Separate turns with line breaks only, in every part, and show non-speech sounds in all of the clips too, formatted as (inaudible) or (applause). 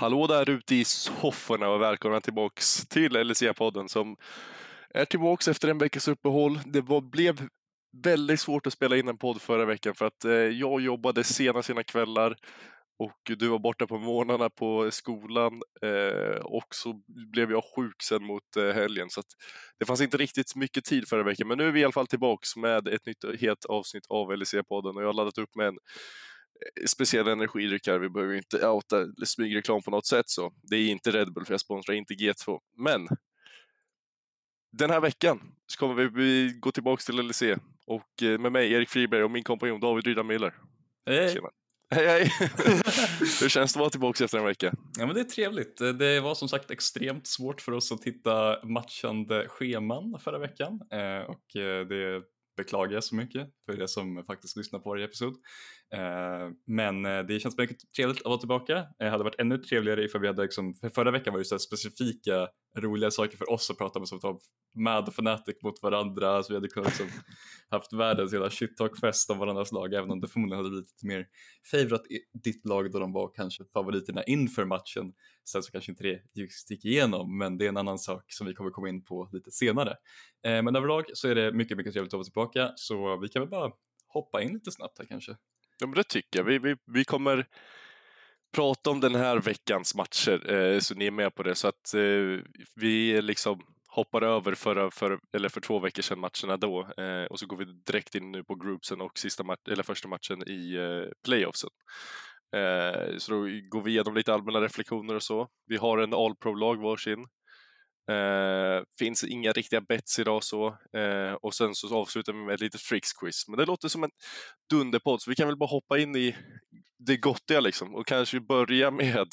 Hallå där ute i sofforna och välkomna tillbaks till LSE-podden som är tillbaks efter en veckas uppehåll. Det var, blev väldigt svårt att spela in en podd förra veckan för att eh, jag jobbade sena, sena kvällar och du var borta på morgnarna på skolan eh, och så blev jag sjuk sen mot eh, helgen. Så det fanns inte riktigt mycket tid förra veckan, men nu är vi i alla fall tillbaks med ett nytt helt avsnitt av LSE-podden och jag har laddat upp med en eh, speciell energidryck här. Vi behöver inte outa eller smygreklam på något sätt så. Det är inte Red Bull för jag sponsrar inte G2. Men den här veckan så kommer vi gå tillbaks till LEC och eh, med mig Erik Friberg och min kompanjon David Rydan Miller.
Hej!
Tjena. Hej hej! (laughs) Hur känns det att vara tillbaka efter en vecka?
Ja men det är trevligt. Det var som sagt extremt svårt för oss att hitta matchande scheman förra veckan eh, och eh, det beklagar jag så mycket för er som faktiskt lyssnar på varje episod. Eh, men det känns mycket trevligt att vara tillbaka. Det hade varit ännu trevligare ifall vi hade liksom, för förra veckan var det så specifika roliga saker för oss att prata om som med och Fnatic mot varandra så vi hade kunnat liksom (laughs) haft världens hela shit talk-fest om varandras lag även om det förmodligen hade blivit lite mer favorat ditt lag då de var kanske favoriterna inför matchen. Sen så kanske inte det just gick igenom men det är en annan sak som vi kommer komma in på lite senare. Eh, men överlag så är det mycket, mycket trevligt att vara tillbaka så vi kan väl bara hoppa in lite snabbt här kanske.
Ja men det tycker jag. Vi, vi, vi kommer prata om den här veckans matcher eh, så ni är med på det så att eh, vi liksom hoppar över förra, för, eller för två veckor sedan matcherna då eh, och så går vi direkt in nu på groupsen och sista match, eller första matchen i eh, playoffsen. Eh, så då går vi igenom lite allmänna reflektioner och så. Vi har en All-Pro-lag varsin. Eh, finns inga riktiga bets idag så. Eh, och sen så avslutar vi med ett litet Fricks-quiz. Men det låter som en dunderpodd så vi kan väl bara hoppa in i det gottiga liksom och kanske börja med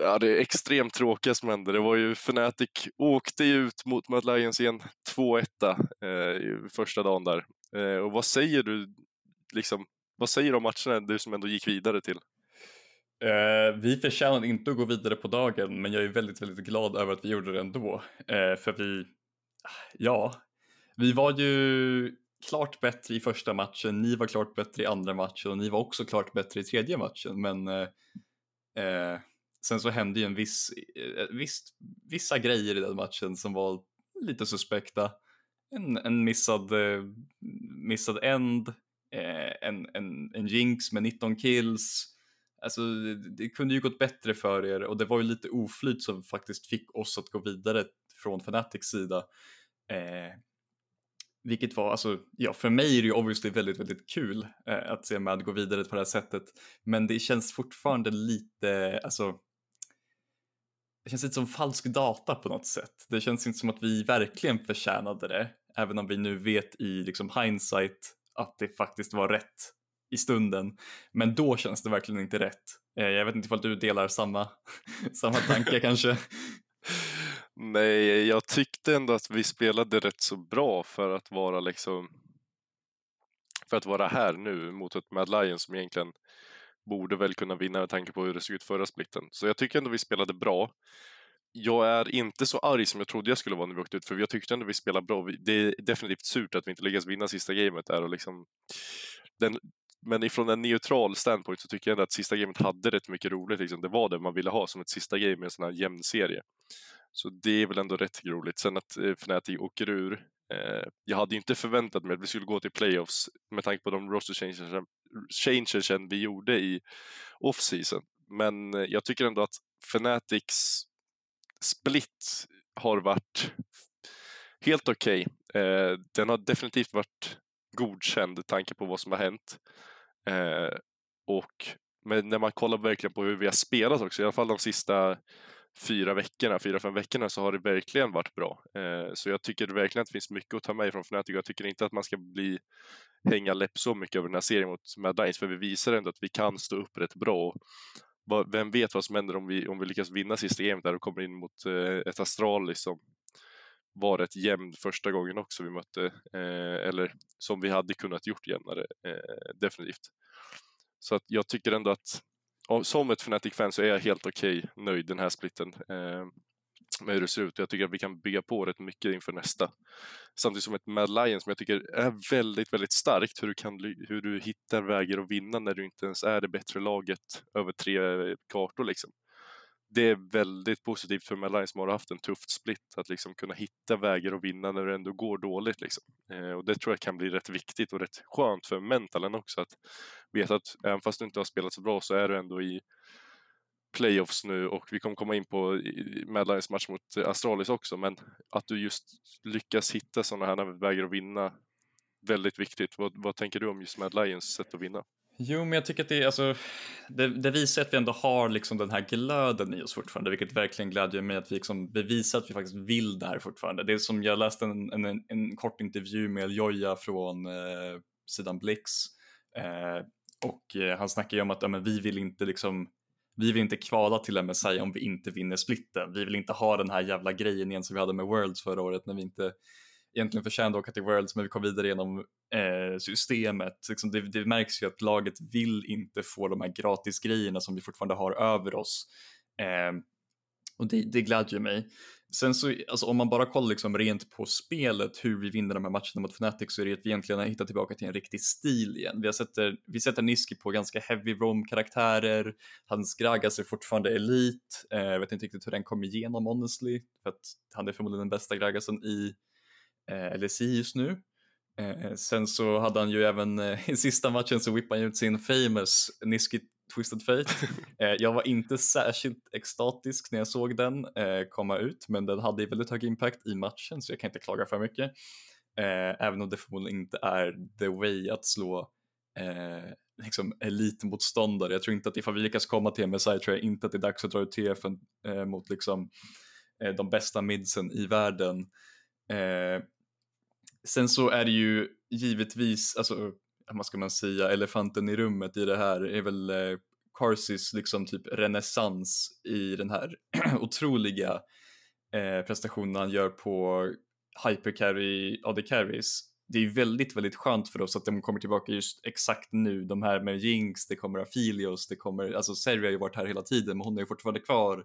ja, det är extremt tråkiga som hände. Det var ju Fnatic åkte ju ut mot Mad Lions eh, i en 2-1 eh, första dagen där. Eh, och vad säger du, liksom, vad säger du om matcherna, du som ändå gick vidare till?
Uh, vi förtjänade inte att gå vidare på dagen men jag är väldigt, väldigt glad över att vi gjorde det ändå. Uh, för vi, ja, vi var ju klart bättre i första matchen, ni var klart bättre i andra matchen och ni var också klart bättre i tredje matchen. Men uh, sen så hände ju en viss, viss, vissa grejer i den matchen som var lite suspekta. En, en missad, missad end, en, en, en jinx med 19 kills Alltså, det kunde ju gått bättre för er och det var ju lite oflyt som faktiskt fick oss att gå vidare från Fanatics sida. Eh, vilket var, alltså, ja för mig är det ju obviously väldigt, väldigt kul eh, att se Mad gå vidare på det här sättet. Men det känns fortfarande lite, alltså, det känns lite som falsk data på något sätt. Det känns inte som att vi verkligen förtjänade det, även om vi nu vet i liksom hindsight att det faktiskt var rätt i stunden. Men då känns det verkligen inte rätt. Eh, jag vet inte ifall du delar samma, (laughs) samma tanke (laughs) kanske?
Nej, jag tyckte ändå att vi spelade rätt så bra för att vara liksom för att vara här nu mot ett Mad Lion som egentligen borde väl kunna vinna med tanke på hur det såg ut förra splitten. Så jag tycker ändå vi spelade bra. Jag är inte så arg som jag trodde jag skulle vara när vi åkte ut, för jag tyckte ändå vi spelade bra. Det är definitivt surt att vi inte lyckas vinna sista gamet där och liksom den men ifrån en neutral standpoint så tycker jag ändå att sista gamet hade rätt mycket roligt. Liksom. Det var det man ville ha som ett sista game med en sån här jämn serie. Så det är väl ändå rätt roligt. Sen att eh, Fnatic åker ur. Eh, jag hade inte förväntat mig att vi skulle gå till playoffs med tanke på de roster changes, changersen vi gjorde i off-season. Men eh, jag tycker ändå att Fnatics split har varit helt okej. Okay. Eh, den har definitivt varit godkänd tanke på vad som har hänt. Eh, och men när man kollar verkligen på hur vi har spelat också, i alla fall de sista fyra veckorna, fyra, fem veckorna så har det verkligen varit bra. Eh, så jag tycker verkligen att det finns mycket att ta med från Fnatic. Jag tycker inte att man ska bli hänga läpp så mycket över den här serien mot Mad Lions, för vi visar ändå att vi kan stå upp rätt bra. Och vem vet vad som händer om vi, om vi lyckas vinna sista gamet där och kommer in mot eh, ett Astralis som var rätt jämn första gången också vi mötte, eh, eller som vi hade kunnat gjort jämnare, eh, definitivt. Så att jag tycker ändå att som ett Fnatic-fan så är jag helt okej okay, nöjd den här splitten. Eh, med hur det ser ut. Jag tycker att vi kan bygga på rätt mycket inför nästa. Samtidigt som ett Mad Lion som jag tycker är väldigt, väldigt starkt. Hur du, kan, hur du hittar vägar att vinna när du inte ens är det bättre laget över tre kartor liksom. Det är väldigt positivt för Mad som har haft en tufft split att liksom kunna hitta vägar att vinna när det ändå går dåligt. Liksom. Eh, och det tror jag kan bli rätt viktigt och rätt skönt för mentalen också att veta att även fast du inte har spelat så bra så är du ändå i playoffs nu och vi kommer komma in på Madlines match mot Astralis också, men att du just lyckas hitta sådana här vägar att vinna, väldigt viktigt. Vad, vad tänker du om just Mad Lions sätt att vinna?
Jo, men jag tycker att det, alltså, det, det, visar att vi ändå har liksom den här glöden i oss fortfarande, vilket verkligen glädjer mig att vi liksom bevisar att vi faktiskt vill det här fortfarande. Det är som jag läste en, en, en kort intervju med Joja från eh, sidan Blix eh, och eh, han snackar ju om att ja, men vi vill inte liksom vi vill inte kvala till MSI om vi inte vinner splitten. Vi vill inte ha den här jävla grejen igen som vi hade med Worlds förra året när vi inte egentligen förtjänade att åka till Worlds men vi kom vidare genom eh, systemet. Liksom det, det, märks ju att laget vill inte få de här gratis grejerna som vi fortfarande har över oss. Eh, och det, det glädjer mig. Sen så, alltså om man bara kollar liksom rent på spelet, hur vi vinner de här matcherna mot Fnatic så är det att vi egentligen har hittat tillbaka till en riktig stil igen. Vi, har sätter, eh, vi sätter Niski på ganska heavy rom-karaktärer, hans Gragas är fortfarande elit, eh, jag vet inte riktigt hur den kom igenom honestly, för att han är förmodligen den bästa Gragasen i LSI just nu. Eh, sen så hade han ju även eh, (laughs) i sista matchen så whippade han ut sin famous Niski Twisted Fate. (laughs) Eh, jag var inte särskilt extatisk när jag såg den eh, komma ut, men den hade väldigt hög impact i matchen så jag kan inte klaga för mycket. Eh, även om det förmodligen inte är the way att slå liksom elitmotståndare. Jag tror inte att ifall vi lyckas komma till MSI tror jag inte att det är dags att dra ut TF mot liksom de bästa midsen i världen sen så är det ju givetvis, alltså vad ska man säga, elefanten i rummet i det här är väl eh, Carsys liksom typ renässans i den här (clears throat) otroliga eh, prestationen han gör på hypercarry AD carries. Det är väldigt, väldigt skönt för oss att de kommer tillbaka just exakt nu. De här med Jinx, det kommer Afilios, det kommer, alltså Seri har ju varit här hela tiden men hon är ju fortfarande kvar.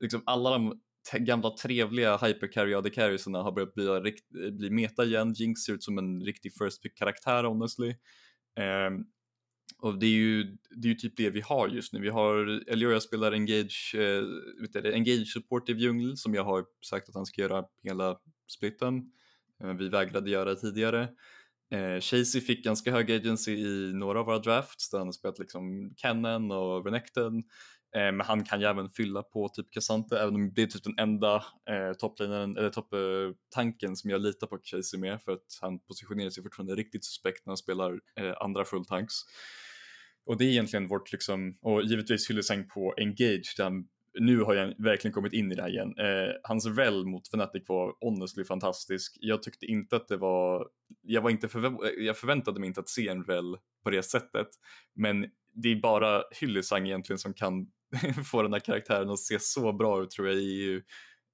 Liksom alla de gamla trevliga hypercarry AD carriesarna har börjat bli, bli meta igen. Jinx ser ut som en riktig first pick karaktär honestly. Um, och det är, ju, det är ju typ det vi har just nu. Vi har, Eliora spelar Engage, eh, vet du, Engage Supportive Djungel som jag har sagt att han ska göra hela splitten. Eh, vi vägrade göra tidigare. Eh, Chasey fick ganska hög agency i några av våra drafts där han har spelat liksom Kennen och Renekton. Eh, men han kan ju även fylla på typ Cassante, även om det är typ den enda eh, topplinjen, eller topptanken eh, som jag litar på Casey med för att han positionerar sig fortfarande riktigt suspekt när han spelar eh, andra fulltanks. Och det är egentligen vårt liksom, och givetvis hyllesang på Engage, där han, nu har jag verkligen kommit in i det här igen. Eh, hans väl mot Fnatic var honestly fantastisk. Jag tyckte inte att det var, jag var inte förvä jag förväntade mig inte att se en väl på det sättet, men det är bara Hyllesang egentligen som kan (laughs) få den här karaktären att se så bra ut tror jag i EU.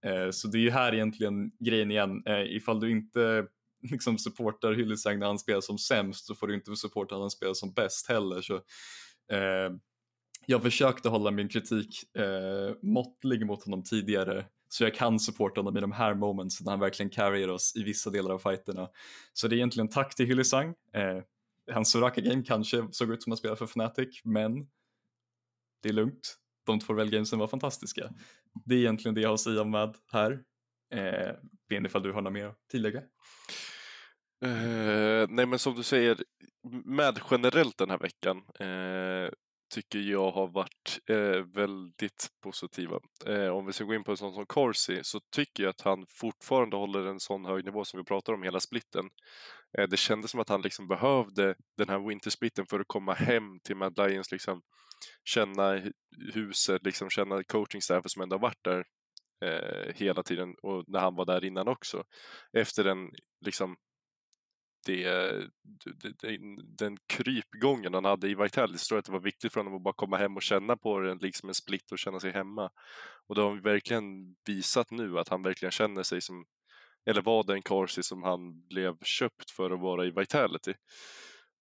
Eh, så det är ju här egentligen grejen igen, eh, ifall du inte (laughs) liksom supportar Hyllisang när han spelar som sämst så får du inte supporta när han spelar som bäst heller. Så, eh, jag försökte hålla min kritik eh, måttlig mot honom tidigare så jag kan supporta honom i de här moments när han verkligen carryar oss i vissa delar av fighterna. Så det är egentligen tack till Hyllisang. Eh, hans Soraka-game kanske såg ut som att spela för Fnatic, men det är lugnt de två välgamesen var fantastiska. Det är egentligen det jag har att säga med här. Eh, ben ifall du har något mer att tillägga?
Uh, nej men som du säger, med generellt den här veckan uh, tycker jag har varit eh, väldigt positiva. Eh, om vi ska gå in på en sån som Corsi så tycker jag att han fortfarande håller en sån hög nivå som vi pratar om hela splitten. Eh, det kändes som att han liksom behövde den här wintersplitten för att komma hem till Mad Lions liksom känna huset, liksom känna coachingstaffet som ändå har varit där eh, hela tiden och när han var där innan också. Efter den, liksom, det, det, det, den krypgången han hade i Vitalis så tror jag att det var viktigt för honom att bara komma hem och känna på den liksom en split och känna sig hemma. Och det har verkligen visat nu att han verkligen känner sig som, eller var den Corsi som han blev köpt för att vara i Vitality.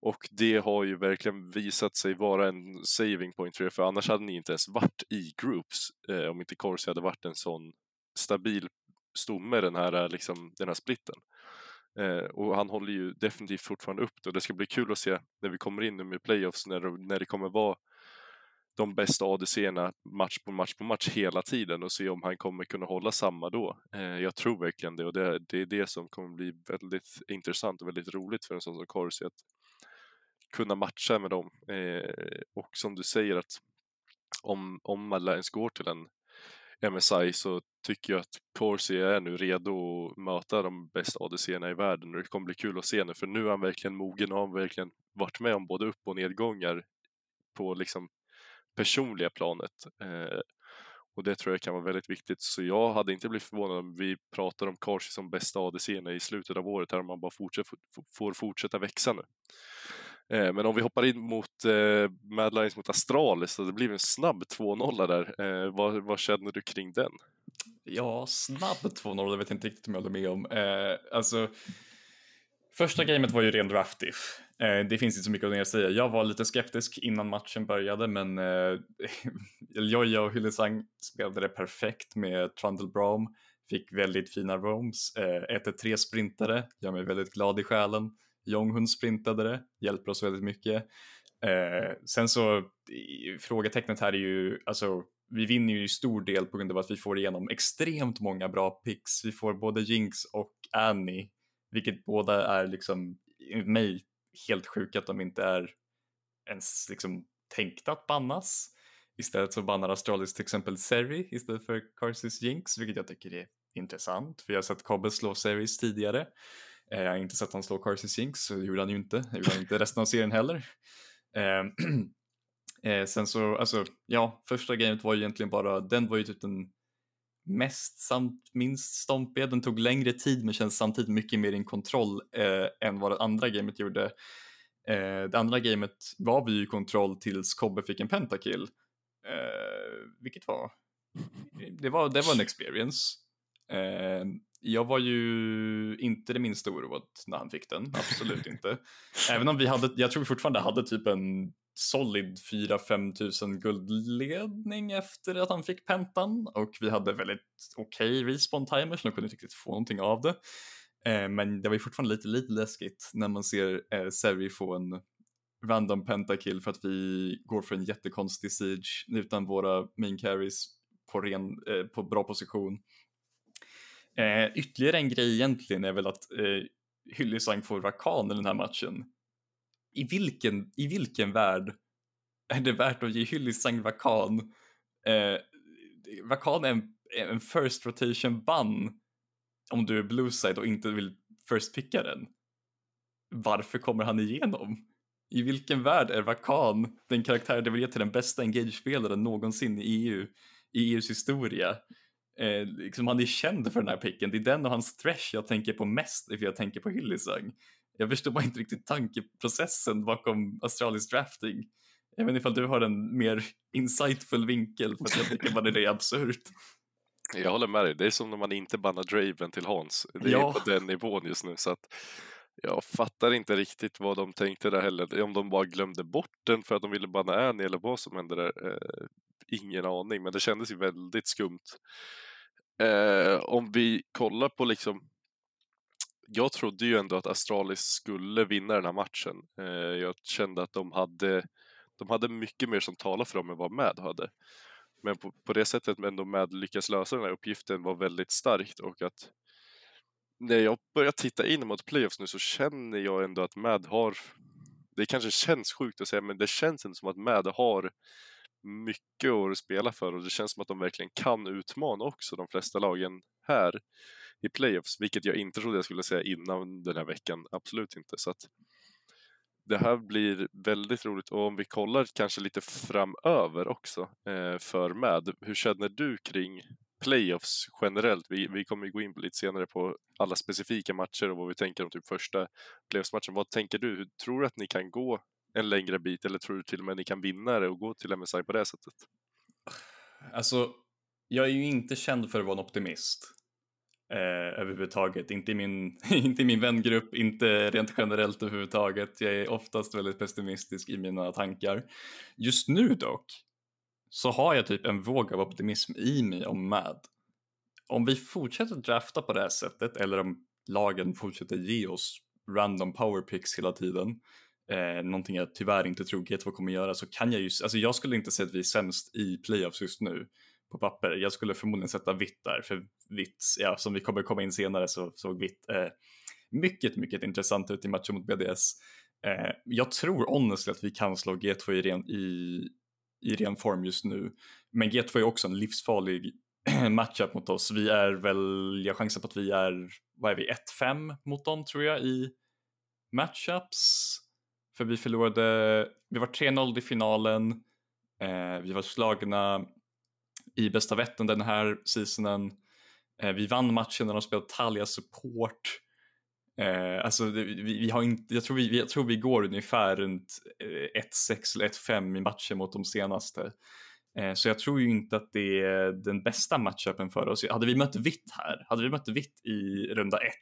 Och det har ju verkligen visat sig vara en saving point för er, för annars hade ni inte ens varit i groups eh, om inte Corsi hade varit en sån stabil stomme den här, liksom, den här splitten. Eh, och han håller ju definitivt fortfarande upp det och det ska bli kul att se när vi kommer in nu med playoffs när, när det kommer vara de bästa ADC-erna match på match på match hela tiden och se om han kommer kunna hålla samma då. Eh, jag tror verkligen det och det, det, är det som kommer bli väldigt intressant och väldigt roligt för en sån som Corsi att kunna matcha med dem. Eh, och som du säger att om, om man ens går till en MSI så tycker jag att Corsi är nu redo att möta de bästa ADC-erna i världen och det kommer bli kul att se nu för nu är han verkligen mogen och har verkligen varit med om både upp och nedgångar på liksom personliga planet. Eh, och det tror jag kan vara väldigt viktigt. Så jag hade inte blivit förvånad om vi pratar om Corsi som bästa ADC i slutet av året, här om man bara fortsätter, får fortsätta växa nu. Eh, men om vi hoppar in mot eh, Mad Lions mot Astralis, så det blir en snabb 2-0 där. Eh, vad, vad, känner du kring den?
Ja, snabb 2-0, det vet jag inte riktigt om jag håller med om. Eh, alltså, första gamet var ju ren draftif. Eh, det finns inte så mycket att säga. Jag var lite skeptisk innan matchen började, men eh, (laughs) Joja och Hyllisang spelade det perfekt med Trundle Brom. Fick väldigt fina roams, eh, 1-3 sprintare, gör mig väldigt glad i själen. Jonghun sprintade det, hjälper oss väldigt mycket. Eh, sen så, frågetecknet här är ju, alltså vi vinner ju i stor del på grund av att vi får igenom extremt många bra picks. Vi får både Jinx och Annie, vilket båda är liksom, enligt mig, helt sjuka att de inte är ens liksom tänkta att bannas. Istället så bannar Astralis till exempel Seri istället för Carsis Jinx, vilket jag tycker är intressant, för jag har sett Cobbe slå Seris tidigare. Eh, jag har inte sett han slå Carson Sinks, så det gjorde han ju inte. Det gjorde han inte resten av serien heller. Ehm, (clears throat) eh, sen så, alltså, ja, första gamet var ju egentligen bara, den var ju typ den mest samt minst stompiga. Den tog längre tid men känns samtidigt mycket mer in kontroll eh, än vad det andra gamet gjorde. Eh, det andra gamet var vi i kontroll tills Kobbe fick en pentakill. Eh, vilket var, det var, det var en experience. Eh, jag var ju inte det minsta oroad när han fick den, absolut inte. (laughs) Även om vi hade, jag tror vi fortfarande hade typ en solid 4-5 tusen guldledning efter att han fick pentan och vi hade väldigt okej okay respawn timers, de kunde inte riktigt få någonting av det. Eh, men det var ju fortfarande lite, lite läskigt när man ser eh, Seri få en random pentakill för att vi går för en jättekonstig siege utan våra main carries på, ren, eh, på bra position Eh, ytterligare en grej egentligen är väl att eh, Hyllisang får Rakan i den här matchen. I vilken, I vilken värld är det värt att ge Hyllisang Rakan? Eh, Rakan är en, en first rotation ban om du är blueside och inte vill first picka den. Varför kommer han igenom? I vilken värld är Vakan den karaktär det vill ge till den bästa engage-spelaren någonsin i EU, i EUs historia? Eh, liksom han är känd för den här picken. Det är den och hans thresh jag tänker på mest för jag tänker på Hyllisang. Jag förstår bara inte riktigt tankeprocessen bakom Astralis drafting. Jag vet inte ifall du har en mer insightful vinkel för att jag tycker bara det är absurt.
Jag håller med dig, det är som när man inte bannar Draven till Hans. Det är ja. på den nivån just nu så att jag fattar inte riktigt vad de tänkte där heller. Om de bara glömde bort den för att de ville banna Annie eller vad som hände där. Eh, ingen aning, men det kändes ju väldigt skumt. Eh, om vi kollar på liksom jag trodde ju ändå att Astralis skulle vinna den här matchen. Eh, jag kände att de hade, de hade mycket mer som talade för dem än vad Mad hade. Men på, på det sättet ändå Mad lyckas lösa den här uppgiften var väldigt starkt och att när jag börjar titta in mot playoffs nu så känner jag ändå att Mad har, det kanske känns sjukt att säga, men det känns ändå som att Mad har mycket att spela för och det känns som att de verkligen kan utmana också de flesta lagen här i playoffs, vilket jag inte trodde jag skulle säga innan den här veckan. Absolut inte. Så att det här blir väldigt roligt och om vi kollar kanske lite framöver också eh, för med. Hur känner du kring playoffs generellt? Vi, vi kommer ju gå in lite senare på alla specifika matcher och vad vi tänker om typ första playoffsmatchen. Vad tänker du? Hur tror du att ni kan gå en längre bit eller tror du till och med ni kan vinna det och gå till MSI på det sättet?
Alltså, jag är ju inte känd för att vara en optimist eh, överhuvudtaget. Inte i, min, (laughs) inte i min vängrupp, inte rent generellt överhuvudtaget. Jag är oftast väldigt pessimistisk i mina tankar. Just nu dock så har jag typ en våg av optimism i mig om MAD. om vi fortsätter drafta på det här sättet eller om lagen fortsätter ge oss random power picks hela tiden, eh, någonting jag tyvärr inte tror G2 kommer göra, så kan jag ju, alltså jag skulle inte säga att vi är sämst i playoffs just nu på papper. Jag skulle förmodligen sätta vitt där, för vitt, ja, som vi kommer komma in senare så såg vitt eh, mycket, mycket intressant ut i matchen mot BDS. Eh, jag tror honestly att vi kan slå G2 i ren, i, i ren form just nu, men G2 är också en livsfarlig (clears throat) matchup mot oss. Vi är väl, jag chansar på att vi är, vad är vi, 1-5 mot dem tror jag i matchups. För vi förlorade, vi var 3-0 i finalen, eh, vi var slagna i bästa vetten den här seasonen. Eh, vi vann matchen när de spelade Talia support. Eh, alltså det, vi, vi, har inte, jag, tror vi, jag tror vi går ungefär runt eh, 1-6 eller 1-5 i matchen mot de senaste. Eh, så jag tror ju inte att det är den bästa matchupen för oss. Hade vi mött vitt här, hade vi mött vitt i runda 1,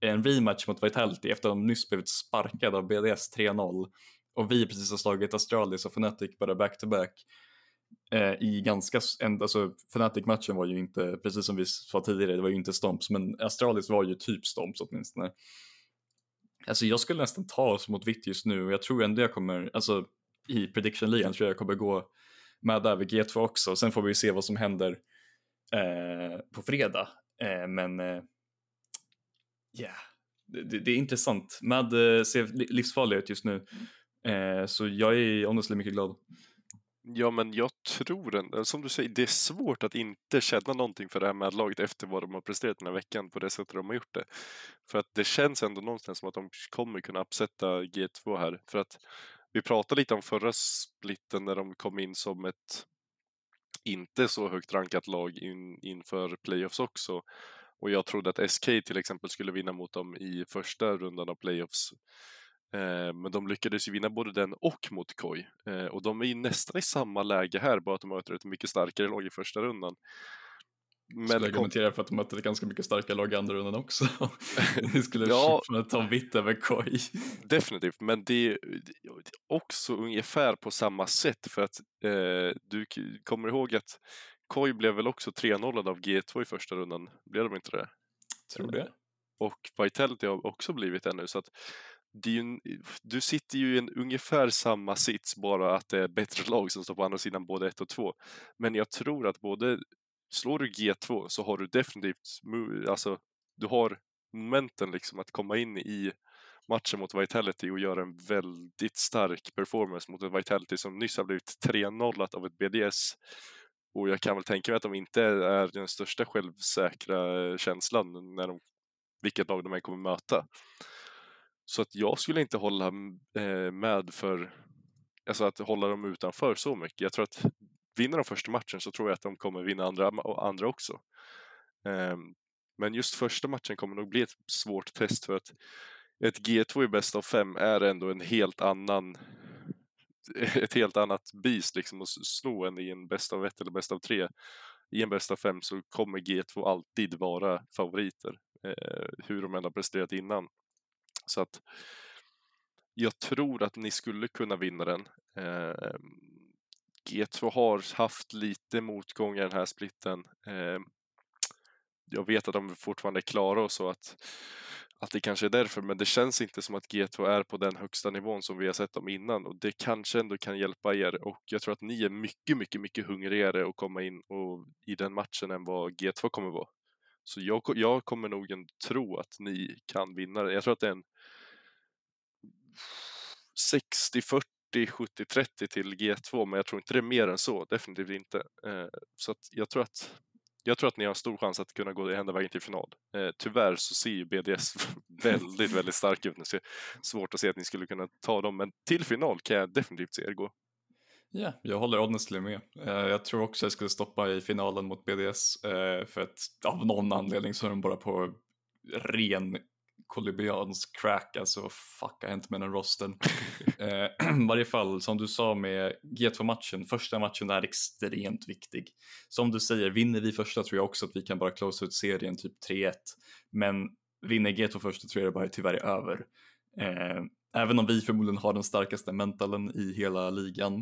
en rematch mot Vitality efter att de nyss blivit sparkade av BDS 3-0 och vi precis har slagit Astralis och Fnatic bara back-to-back eh, i ganska, alltså Fnatic-matchen var ju inte, precis som vi sa tidigare, det var ju inte Stomps, men Astralis var ju typ Stomps åtminstone. Alltså jag skulle nästan ta oss mot vitt just nu och jag tror ändå jag kommer, alltså i prediction-ligan tror jag jag kommer gå med där vid G2 också. Sen får vi se vad som händer eh, på fredag. Eh, men eh, yeah. det, det, är intressant. MAD eh, ser livsfarlig ut just nu. Eh, så jag är honestly mycket glad.
Ja, men jag tror, ändå, alltså, som du säger, det är svårt att inte känna någonting för det här med laget efter vad de har presterat den här veckan på det sättet de har gjort det. För att det känns ändå någonstans som att de kommer kunna uppsätta G2 här. För att vi pratade lite om förra splitten när de kom in som ett inte så högt rankat lag in, inför playoffs också. Och jag trodde att SK till exempel skulle vinna mot dem i första rundan av playoffs. Eh, men de lyckades ju vinna både den och mot KOI. Eh, och de är ju nästan i samma läge här, bara att de möter ett mycket starkare lag i första rundan.
Men skulle argumentera för att de mötte ett ganska mycket starka lag i andra rundan också. (laughs) Ni skulle ja, ta vitt över KOI.
Definitivt, men det är också ungefär på samma sätt för att eh, du kommer ihåg att KOI blev väl också 3-0 av G2 i första rundan? Blev de inte det?
Tror det.
Och Vitality har också blivit det nu så att en, du sitter ju i en ungefär samma sits, bara att det är bättre lag som står på andra sidan både 1 och 2. Men jag tror att både slår du G2 så har du definitivt, alltså du har momenten liksom att komma in i matchen mot Vitality och göra en väldigt stark performance mot ett Vitality som nyss har blivit 3-0 av ett BDS. Och jag kan väl tänka mig att de inte är den största självsäkra känslan när de, vilket lag de än kommer möta. Så att jag skulle inte hålla eh, med för, alltså att hålla dem utanför så mycket. Jag tror att vinner de första matchen så tror jag att de kommer vinna andra, andra också. Ehm, men just första matchen kommer nog bli ett svårt test för att ett G2 i bäst av fem är ändå en helt annan (laughs) ett helt annat beast liksom att slå än i en bäst av ett eller bäst av tre. I en bäst av fem så kommer G2 alltid vara favoriter, eh, hur de än har presterat innan. Så att jag tror att ni skulle kunna vinna den. Eh, G2 har haft lite motgångar den här splitten. Eh, jag vet att de fortfarande är klara och så att, att det kanske är därför, men det känns inte som att G2 är på den högsta nivån som vi har sett dem innan och det kanske ändå kan hjälpa er och jag tror att ni är mycket, mycket, mycket hungrigare att komma in och, i den matchen än vad G2 kommer vara. Så jag, jag kommer nog en tro att ni kan vinna det. Jag tror att det är en 60-40 70-30 till G2, men jag tror inte det är mer än så, definitivt inte. Eh, så att jag tror att jag tror att ni har stor chans att kunna gå hända vägen till final. Eh, tyvärr så ser ju BDS (laughs) väldigt, väldigt stark ut nu, så det är svårt att se att ni skulle kunna ta dem, men till final kan jag definitivt se er gå.
Ja, yeah, jag håller honestly med. Eh, jag tror också jag skulle stoppa i finalen mot BDS eh, för att av någon anledning så är de bara på ren kolumbiansk crack, alltså fuck, har hänt med den rosten. (laughs) eh, (clears throat) varje fall, som du sa med G2-matchen, första matchen är extremt viktig. Som du säger, vinner vi första tror jag också att vi kan bara close ut serien typ 3-1. Men vinner G2 första tror jag det bara tyvärr är över. Eh, även om vi förmodligen har den starkaste mentalen i hela ligan,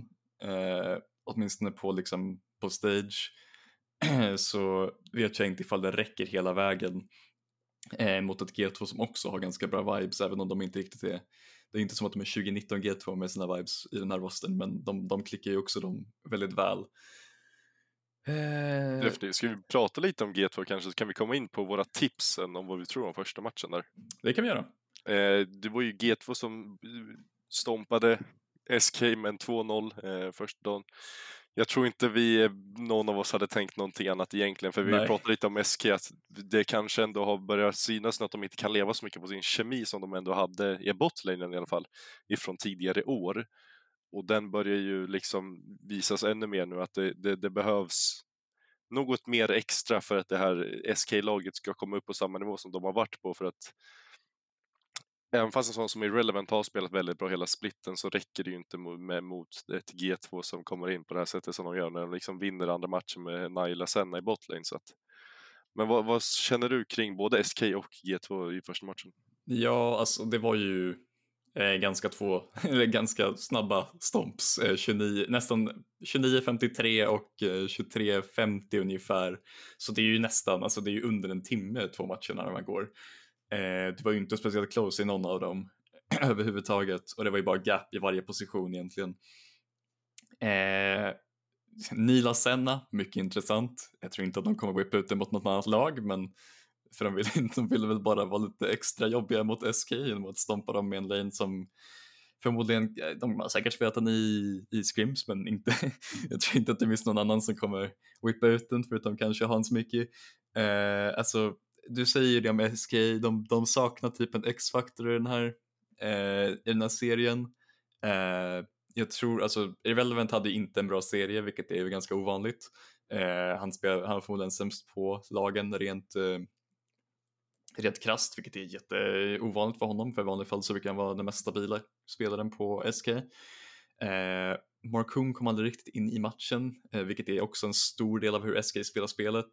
eh, åtminstone på, liksom, på stage, (clears throat) så vet jag inte ifall det räcker hela vägen eh, mot ett G2 som också har ganska bra vibes även om de inte riktigt är det är inte som att de är 2019 G2 med sina vibes i den här rosten men de, de klickar ju också dem väldigt väl.
Eh... Ska vi prata lite om G2 kanske så kan vi komma in på våra tips om vad vi tror om första matchen där.
Det kan vi göra.
Eh, det var ju G2 som stompade SK med en 2-0 eh, första dagen. Jag tror inte vi, någon av oss hade tänkt någonting annat egentligen, för vi Nej. pratade lite om SK, att det kanske ändå har börjat synas att de inte kan leva så mycket på sin kemi som de ändå hade i botlanen i alla fall, ifrån tidigare år. Och den börjar ju liksom visas ännu mer nu att det, det, det behövs något mer extra för att det här SK-laget ska komma upp på samma nivå som de har varit på för att Även fast en sån som Irrelevant har spelat väldigt bra hela splitten så räcker det ju inte med, mot ett G2 som kommer in på det här sättet som de gör när de liksom vinner andra matchen med Naila Senna i botlane. Så att... Men vad, vad, känner du kring både SK och G2 i första matchen?
Ja, alltså det var ju eh, ganska två, (laughs) eller ganska snabba stomps. Eh, 29, nästan 29.53 och eh, 23.50 ungefär. Så det är ju nästan, alltså det är ju under en timme två matcherna när man går. Eh, det var ju inte speciellt close i någon av dem (clears throat) överhuvudtaget och det var ju bara gap i varje position egentligen. Eh, Nila Senna, mycket intressant. Jag tror inte att de kommer gå ut mot något annat lag, men för de ville, (laughs) de vill väl bara vara lite extra jobbiga mot SK genom att stompa dem med en lane som förmodligen, eh, de har säkert spelat den i, i scrims men inte, (laughs) jag tror inte att det finns någon annan som kommer whippa ut den förutom kanske Hans Mickey. Eh, alltså du säger ju det om SK, de, de saknar typ en X-faktor i den här, eh, i den här serien. Eh, jag tror, alltså Irrelevant hade inte en bra serie, vilket är ganska ovanligt. Eh, han, spel, han var förmodligen sämst på lagen rent, eh, rent krasst, vilket är jätteovanligt för honom. För i vanliga fall så brukar han vara den mest stabila spelaren på SK. Eh, Markoon kom aldrig riktigt in i matchen, eh, vilket är också en stor del av hur SK spelar spelet.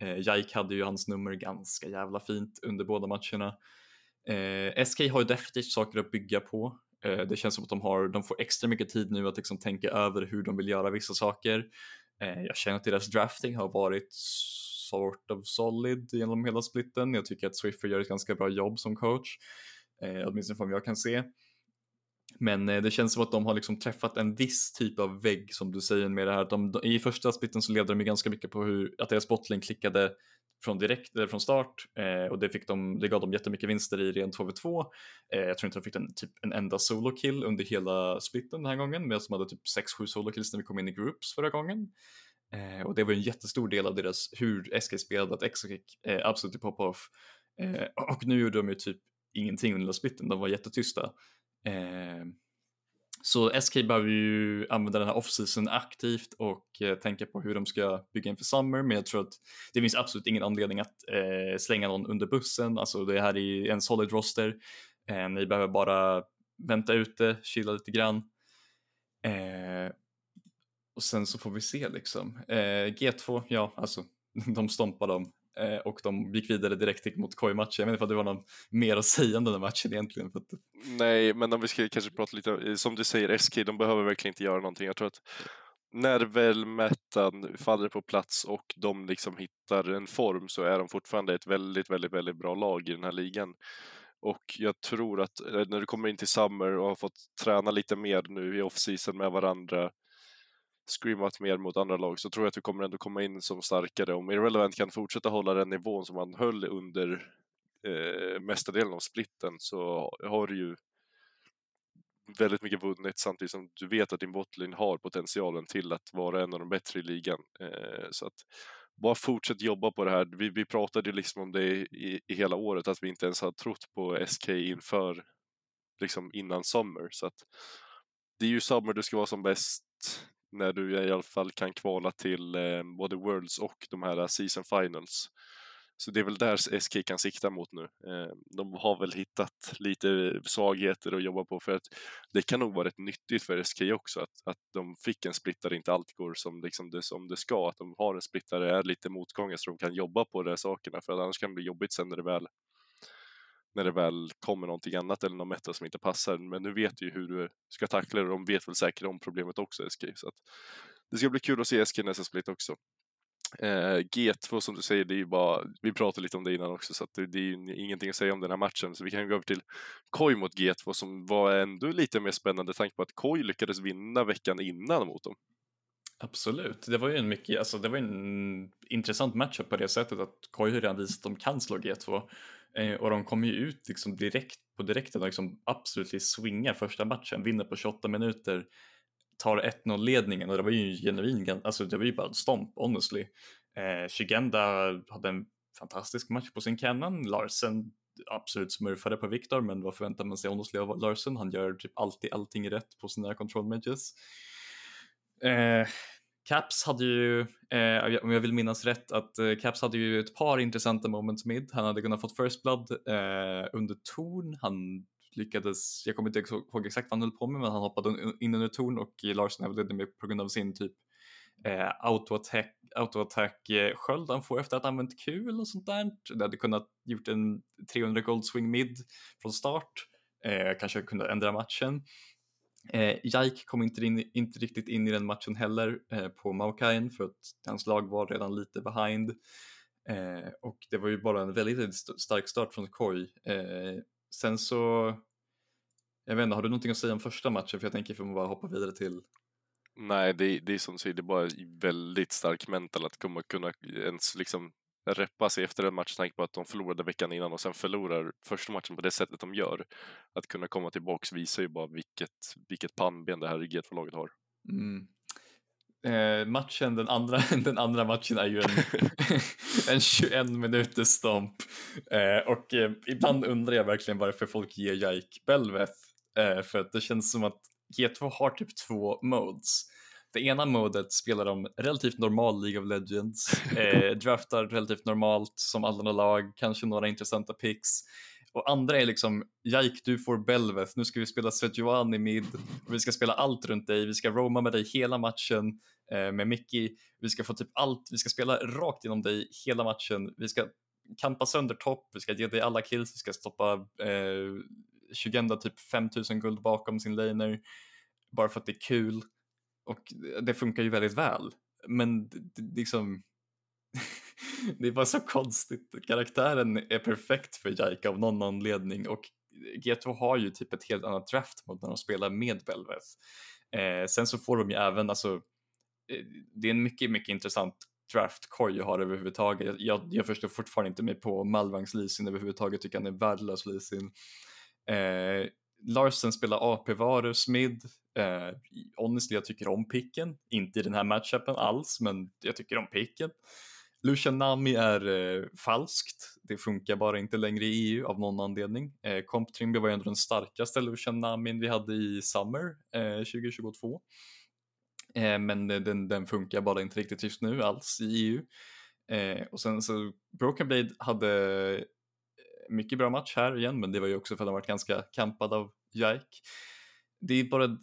Eh, Jaik hade ju hans nummer ganska jävla fint under båda matcherna. Eh, SK har ju definitivt saker att bygga på. Eh, det känns som att de, har, de får extra mycket tid nu att liksom tänka över hur de vill göra vissa saker. Eh, jag känner att deras drafting har varit sort of solid genom hela splitten. Jag tycker att Swiffer gör ett ganska bra jobb som coach, eh, åtminstone från vad jag kan se. Men eh, det känns som att de har liksom träffat en viss typ av vägg som du säger med det här. De, de, I första splitten så levde de ju ganska mycket på hur, att deras bottling klickade från direkt, eller från start eh, och det, fick de, det gav dem jättemycket vinster i ren 2v2. Eh, jag tror inte de fick en, typ, en enda solo-kill under hela splitten den här gången medan de hade typ 6-7 solo-kills när vi kom in i groups förra gången. Eh, och det var en jättestor del av deras, hur SK spelade, att Exokick eh, absolut pop-off. Eh, och nu gjorde de ju typ ingenting under splitten, de var jättetysta. Eh, så SK behöver ju använda den här off-season aktivt och eh, tänka på hur de ska bygga inför Summer, men jag tror att det finns absolut ingen anledning att eh, slänga någon under bussen. Alltså det här är en solid roster. Eh, ni behöver bara vänta ute, chilla lite grann. Eh, och sen så får vi se liksom. Eh, G2, ja alltså (laughs) de stompar dem Eh, och de gick vidare direkt mot Koi-matchen. Jag vet inte om det var något mer att säga om den här matchen egentligen. För att...
Nej, men om vi ska kanske prata lite, eh, som du säger, SK, de behöver verkligen inte göra någonting. Jag tror att när väl mättan faller på plats och de liksom hittar en form så är de fortfarande ett väldigt, väldigt, väldigt bra lag i den här ligan. Och jag tror att eh, när du kommer in till Summer och har fått träna lite mer nu i off-season med varandra screamat mer mot andra lag så tror jag att vi kommer ändå komma in som starkare. Om Irrelevant kan fortsätta hålla den nivån som man höll under eh, mesta delen av splitten så har du ju väldigt mycket vunnit samtidigt som du vet att din botlane har potentialen till att vara en av de bättre i ligan. Eh, så att bara fortsätt jobba på det här. Vi, vi pratade ju liksom om det i, i hela året att vi inte ens har trott på SK inför liksom innan Summer så att det är ju Summer du ska vara som bäst när du i alla fall kan kvala till eh, både Worlds och de här eh, Season Finals. Så det är väl där SK kan sikta mot nu. Eh, de har väl hittat lite eh, svagheter att jobba på för att det kan nog vara rätt nyttigt för SK också att, att de fick en splittare, inte allt går som, liksom det, som det ska, att de har en splittare, är lite motgångar så de kan jobba på de här sakerna för att annars kan det bli jobbigt sen när det väl när det väl kommer någonting annat eller någon meta som inte passar. Men nu vet du ju hur du ska tackla det och de vet väl säkert om problemet också SK. Så att det ska bli kul att se SK nästa split också. Eh, G2 som du säger, det är ju bara, vi pratade lite om det innan också så att det, det är ju ingenting att säga om den här matchen. Så vi kan gå över till Koi mot G2 som var ändå lite mer spännande tanke på att Koi lyckades vinna veckan innan mot dem.
Absolut, det var ju en mycket, alltså det var en intressant matchup på det sättet att Koi har redan visat att de kan slå G2 Eh, och de kommer ju ut liksom direkt på direkten och liksom absolut swingar första matchen, vinner på 28 minuter tar 1-0 ledningen och det var ju genuin, alltså det var ju bara en stomp honestly. Eh, Shigenda hade en fantastisk match på sin Canon, Larsen absolut smurfade på Viktor men vad förväntar man sig honestly av Larsen? Han gör typ alltid allting rätt på sina control matches. Eh, Caps hade ju, eh, om jag vill minnas rätt, att eh, Caps hade ju ett par intressanta moments mid. Han hade kunnat fått first blood eh, under torn. Han lyckades, jag kommer inte ihåg exakt vad han höll på med, men han hoppade in under torn och Larsen överlevde med på grund av sin typ eh, auto-attack auto eh, sköld han får efter att ha använt kul och sånt där. Det hade kunnat gjort en 300 gold swing mid från start, eh, kanske kunde ändra matchen. Eh, Jaik kom inte, in, inte riktigt in i den matchen heller eh, på Maukain för att hans lag var redan lite behind. Eh, och det var ju bara en väldigt, väldigt stark start från Koi. Eh, sen så, jag vet inte, har du någonting att säga om första matchen? För jag tänker att vi bara hoppa vidare till
Nej, det, det är som du säger, det är bara väldigt stark mental att komma, kunna ens liksom reppa sig efter en match, tanke på att de förlorade veckan innan och sen förlorar första matchen på det sättet de gör. Att kunna komma tillbaks visar ju bara vilket, vilket pannben det här G2-laget har.
Mm. Eh, matchen, den andra, (laughs) den andra matchen är ju en, (laughs) (laughs) en 21 minuters stomp eh, och eh, ibland undrar jag verkligen varför folk ger Jake Belveth eh, för att det känns som att G2 har typ två modes. Det ena modet spelar de relativt normal League of Legends, eh, (laughs) draftar relativt normalt som alla lag, kanske några intressanta picks. Och andra är liksom, Jike du får Belveth, nu ska vi spela Sejuani mid, och vi ska spela allt runt dig, vi ska roma med dig hela matchen eh, med Mickey, vi ska få typ allt, vi ska spela rakt genom dig hela matchen, vi ska kampa sönder topp, vi ska ge dig alla kills, vi ska stoppa eh, Shugenda typ 5000 guld bakom sin laner, bara för att det är kul. Och det funkar ju väldigt väl. Men liksom, (laughs) det är bara så konstigt. Karaktären är perfekt för Jaika av någon anledning och G2 har ju typ ett helt annat draft mot när de spelar med Belveth. Eh, sen så får de ju även, alltså, eh, det är en mycket, mycket intressant draft jag har överhuvudtaget. Jag, jag förstår fortfarande inte mig på Malvangs Lisin överhuvudtaget, tycker han är värdelös Lisin. Eh, Larsen spelar AP Varus mid. Eh, honestly, jag tycker om picken. Inte i den här matchupen alls, men jag tycker om picken. Lucian Nami är eh, falskt. Det funkar bara inte längre i EU av någon anledning. Eh, Comp Trimby var ju ändå den starkaste Lucian Namin vi hade i Summer eh, 2022. Eh, men den, den funkar bara inte riktigt just nu alls i EU. Eh, och sen så Broken Blade hade eh, mycket bra match här igen, men det var ju också för att den varit ganska kampad av Jike. Det är bara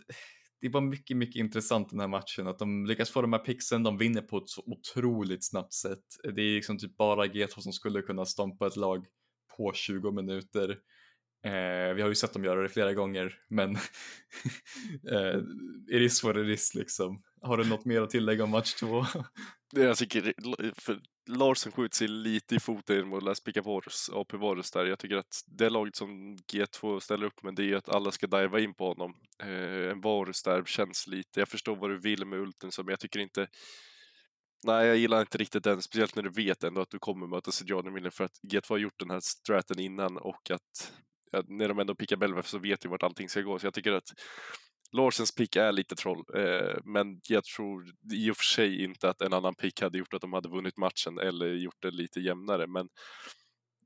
det var mycket, mycket intressant den här matchen att de lyckas få de här pixen, de vinner på ett så otroligt snabbt sätt. Det är liksom typ bara G2 som skulle kunna stompa ett lag på 20 minuter. Eh, vi har ju sett dem göra det flera gånger, men (laughs) eh, it is what it is liksom. Har du något mer att tillägga om match två?
Jag alltså tycker för Larsen skjuter sig lite i foten mot Las Picavores, AP Varus där. Jag tycker att det laget som G2 ställer upp med det är att alla ska diva in på honom. Eh, en Varus där känns lite, jag förstår vad du vill med ulten men jag tycker inte Nej, jag gillar inte riktigt den, speciellt när du vet ändå att du kommer möta Sejourner Miller för att G2 har gjort den här straten innan och att ja, när de ändå pickar Belvef så vet du vart allting ska gå. Så jag tycker att Larsens pick är lite troll, eh, men jag tror i och för sig inte att en annan pick hade gjort att de hade vunnit matchen eller gjort det lite jämnare. Men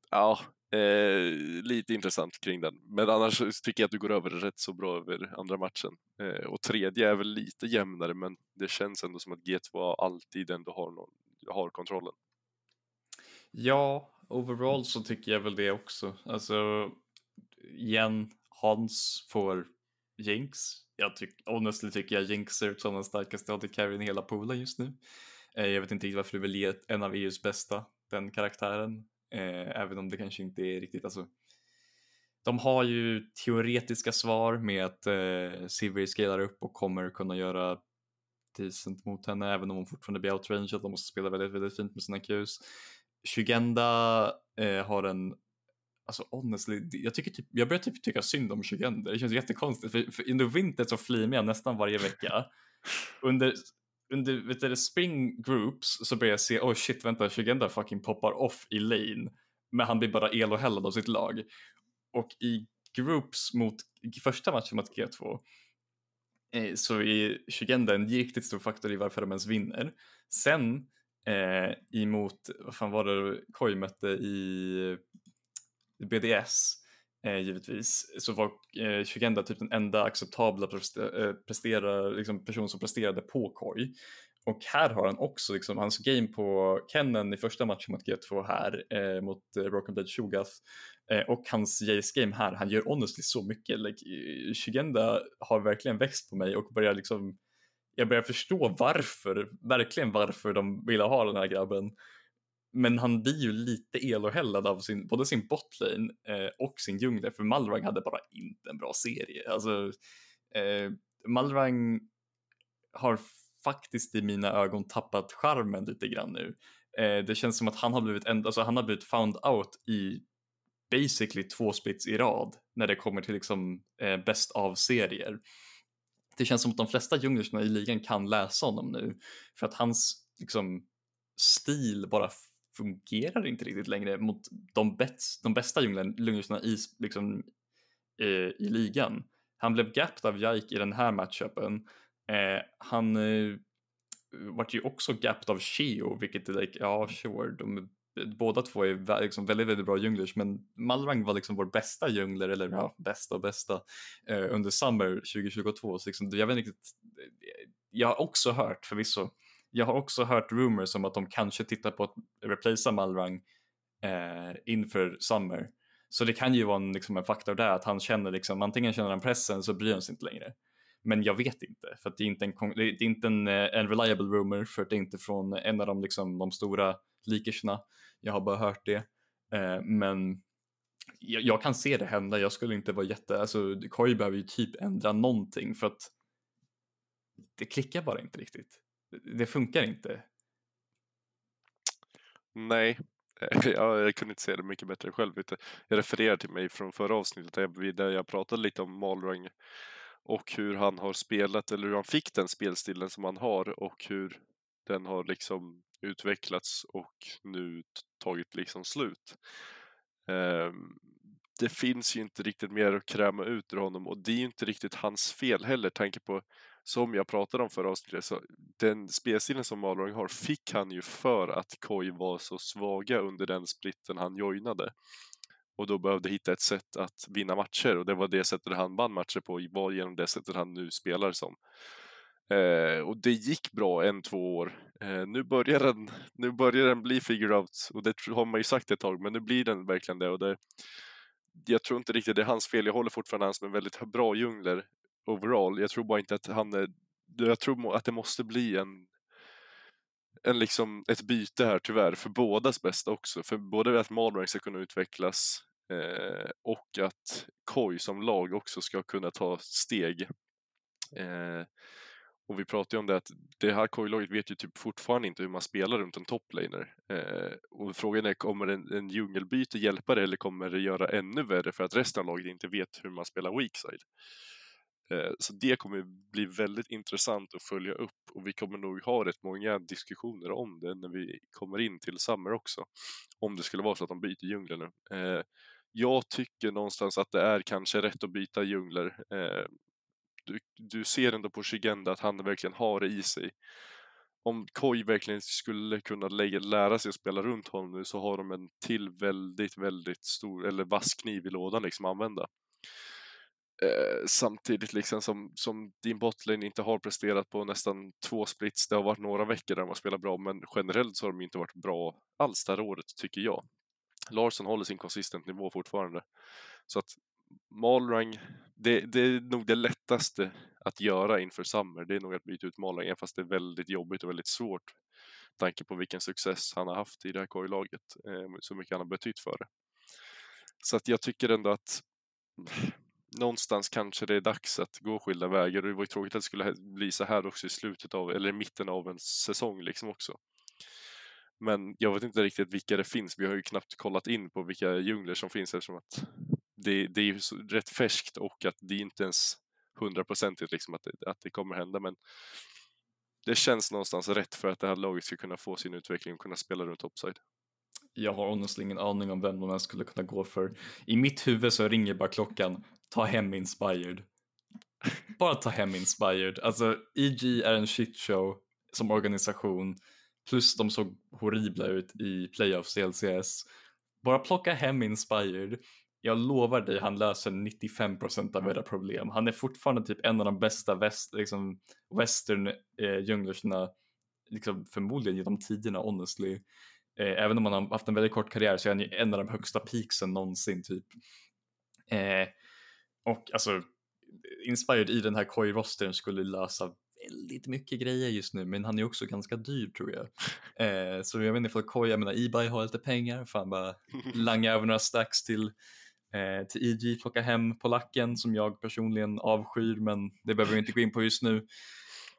ja, eh, lite intressant kring den. Men annars tycker jag att du går över rätt så bra över andra matchen. Eh, och tredje är väl lite jämnare, men det känns ändå som att G2 alltid ändå har, någon, har kontrollen.
Ja, overall så tycker jag väl det också. Alltså, igen, Hans får Jinx. Jag tyck, honestly tycker jag Jinx ser ut som den starkaste AD carryn i hela poolen just nu. Eh, jag vet inte riktigt varför du vill ge en av EUs bästa, den karaktären. Eh, även om det kanske inte är riktigt, alltså. De har ju teoretiska svar med att eh, Sivir skalar upp och kommer kunna göra decent mot henne även om hon fortfarande blir outrangead. De måste spela väldigt, väldigt fint med sina Qs. Shugenda eh, har en Alltså honestly, jag, tycker typ, jag börjar typ tycka synd om Shugenda. Det känns jättekonstigt för, för under vintern så flimar jag nästan varje vecka. (laughs) under under vet du, spring groups så börjar jag se, oh shit vänta, Shugenda fucking poppar off i lane. Men han blir bara el och hällad av sitt lag. Och i groups mot första matchen mot G2 eh, så är Shugenda en riktigt stor faktor i varför de ens vinner. Sen eh, emot, vad fan var det Koi mötte i BDS eh, givetvis så var eh, Shugenda typ den enda acceptabla eh, prestera, liksom person som presterade på Koi. Och här har han också liksom, hans game på Kennen i första matchen mot G2 här eh, mot eh, Broken Blade Shogath eh, och hans Jace game här, han gör honestly så mycket. Like, eh, Shigenda har verkligen växt på mig och börjar liksom jag börjar förstå varför, verkligen varför de ville ha den här grabben. Men han blir ju lite elohällad av sin, både sin botlane eh, och sin djungler för Malrang hade bara inte en bra serie. Alltså, eh, Malrang har faktiskt i mina ögon tappat charmen lite grann nu. Eh, det känns som att han har blivit, en, alltså, han har blivit found out i basically två splits i rad när det kommer till liksom eh, bäst av serier. Det känns som att de flesta djunglersna i ligan kan läsa honom nu för att hans liksom stil bara fungerar inte riktigt längre mot de, bets, de bästa djunglerna i, liksom, eh, i ligan. Han blev gapped av Jaik i den här matchupen. Eh, han eh, vart ju också gapped av Cheo, vilket är like, ja sure, de, båda två är liksom väldigt, väldigt bra djunglers, men Malrang var liksom vår bästa djungler, eller ja, bästa och bästa, eh, under Summer 2022. Så liksom, jag vet inte riktigt, eh, jag har också hört förvisso jag har också hört rumors om att de kanske tittar på att replacea Malrang eh, inför Summer. Så det kan ju vara en, liksom, en faktor där att han känner liksom, antingen känner han pressen så bryr han sig inte längre. Men jag vet inte, för att det är inte en, det är inte en, eh, en reliable rumor, för det är inte från en av de, liksom, de stora likersna. Jag har bara hört det. Eh, men jag, jag, kan se det hända, jag skulle inte vara jätte, alltså Koi behöver ju typ ändra någonting för att det klickar bara inte riktigt det funkar inte.
Nej, (laughs) jag kunde inte säga det mycket bättre själv. Jag refererar till mig från förra avsnittet där jag pratade lite om Malrang och hur han har spelat, eller hur han fick den spelstilen som han har och hur den har liksom utvecklats och nu tagit liksom slut. Ehm, det finns ju inte riktigt mer att kräma ut ur honom och det är ju inte riktigt hans fel heller, tanke på som jag pratade om förra avsnittet, så den spelstilen som Malung har fick han ju för att Koi var så svaga under den splitten han joinade. Och då behövde hitta ett sätt att vinna matcher och det var det sättet han vann matcher på, var genom det sättet han nu spelar som. Eh, och det gick bra en, två år. Eh, nu, börjar den, nu börjar den bli figure out och det har man ju sagt ett tag, men nu blir den verkligen det. Och det jag tror inte riktigt det är hans fel. Jag håller fortfarande han som en väldigt bra djungler overall. Jag tror bara inte att han är, jag tror att det måste bli en en liksom, ett byte här tyvärr för bådas bästa också. För både att Malrang ska kunna utvecklas eh, och att Koi som lag också ska kunna ta steg. Eh, och vi pratade ju om det att det här Koi-laget vet ju typ fortfarande inte hur man spelar runt en toplaner. Eh, och frågan är, kommer en, en djungelbyte hjälpa det eller kommer det göra ännu värre för att resten av laget inte vet hur man spelar weakside? Eh, så det kommer bli väldigt intressant att följa upp och vi kommer nog ha rätt många diskussioner om det när vi kommer in till Summer också. Om det skulle vara så att de byter djungler nu. Eh, jag tycker någonstans att det är kanske rätt att byta djungler. Eh, du, du ser ändå på Shigenda att han verkligen har det i sig. Om Koi verkligen skulle kunna lägga, lära sig att spela runt honom nu så har de en till väldigt, väldigt stor, eller vass kniv i lådan liksom att använda. Eh, samtidigt liksom som, som din botlane inte har presterat på nästan två splits. Det har varit några veckor där de har spelat bra, men generellt så har de inte varit bra alls det här året, tycker jag. Larsson håller sin konsistent nivå fortfarande. Så att Malrang, det, det, är nog det lättaste att göra inför Summer. Det är nog att byta ut Malrang, även fast det är väldigt jobbigt och väldigt svårt. Med Tanke på vilken success han har haft i det här korglaget, eh, så mycket han har betytt för det. Så att jag tycker ändå att någonstans kanske det är dags att gå skilda vägar och det var ju tråkigt att det skulle bli så här också i slutet av, eller i mitten av en säsong liksom också. Men jag vet inte riktigt vilka det finns. Vi har ju knappt kollat in på vilka djungler som finns eftersom att det, det är ju rätt färskt och att det är inte ens hundraprocentigt liksom att det, att det kommer hända. Men det känns någonstans rätt för att det här laget ska kunna få sin utveckling och kunna spela runt topside.
Jag har honestly ingen aning om vem de ens skulle kunna gå för. I mitt huvud så ringer bara klockan, ta hem inspired. Bara ta hem inspired. Alltså EG är en shitshow som organisation. Plus de såg horribla ut i playoffs i LCS. Bara plocka hem inspired. Jag lovar dig, han löser 95% av era problem. Han är fortfarande typ en av de bästa väst, liksom, western eh, liksom, förmodligen genom tiderna honestly. Eh, även om han har haft en väldigt kort karriär så är han ju en av de högsta peaksen någonsin typ. Eh, och alltså, Inspired i den här Koi-rostern skulle lösa väldigt mycket grejer just nu, men han är också ganska dyr tror jag. (laughs) Eh, så jag vet inte ifall Koi, jag menar Ebay har lite pengar, fan bara langa över några stacks till eh, till EG, plocka hem polacken som jag personligen avskyr, men det behöver vi inte gå in på just nu.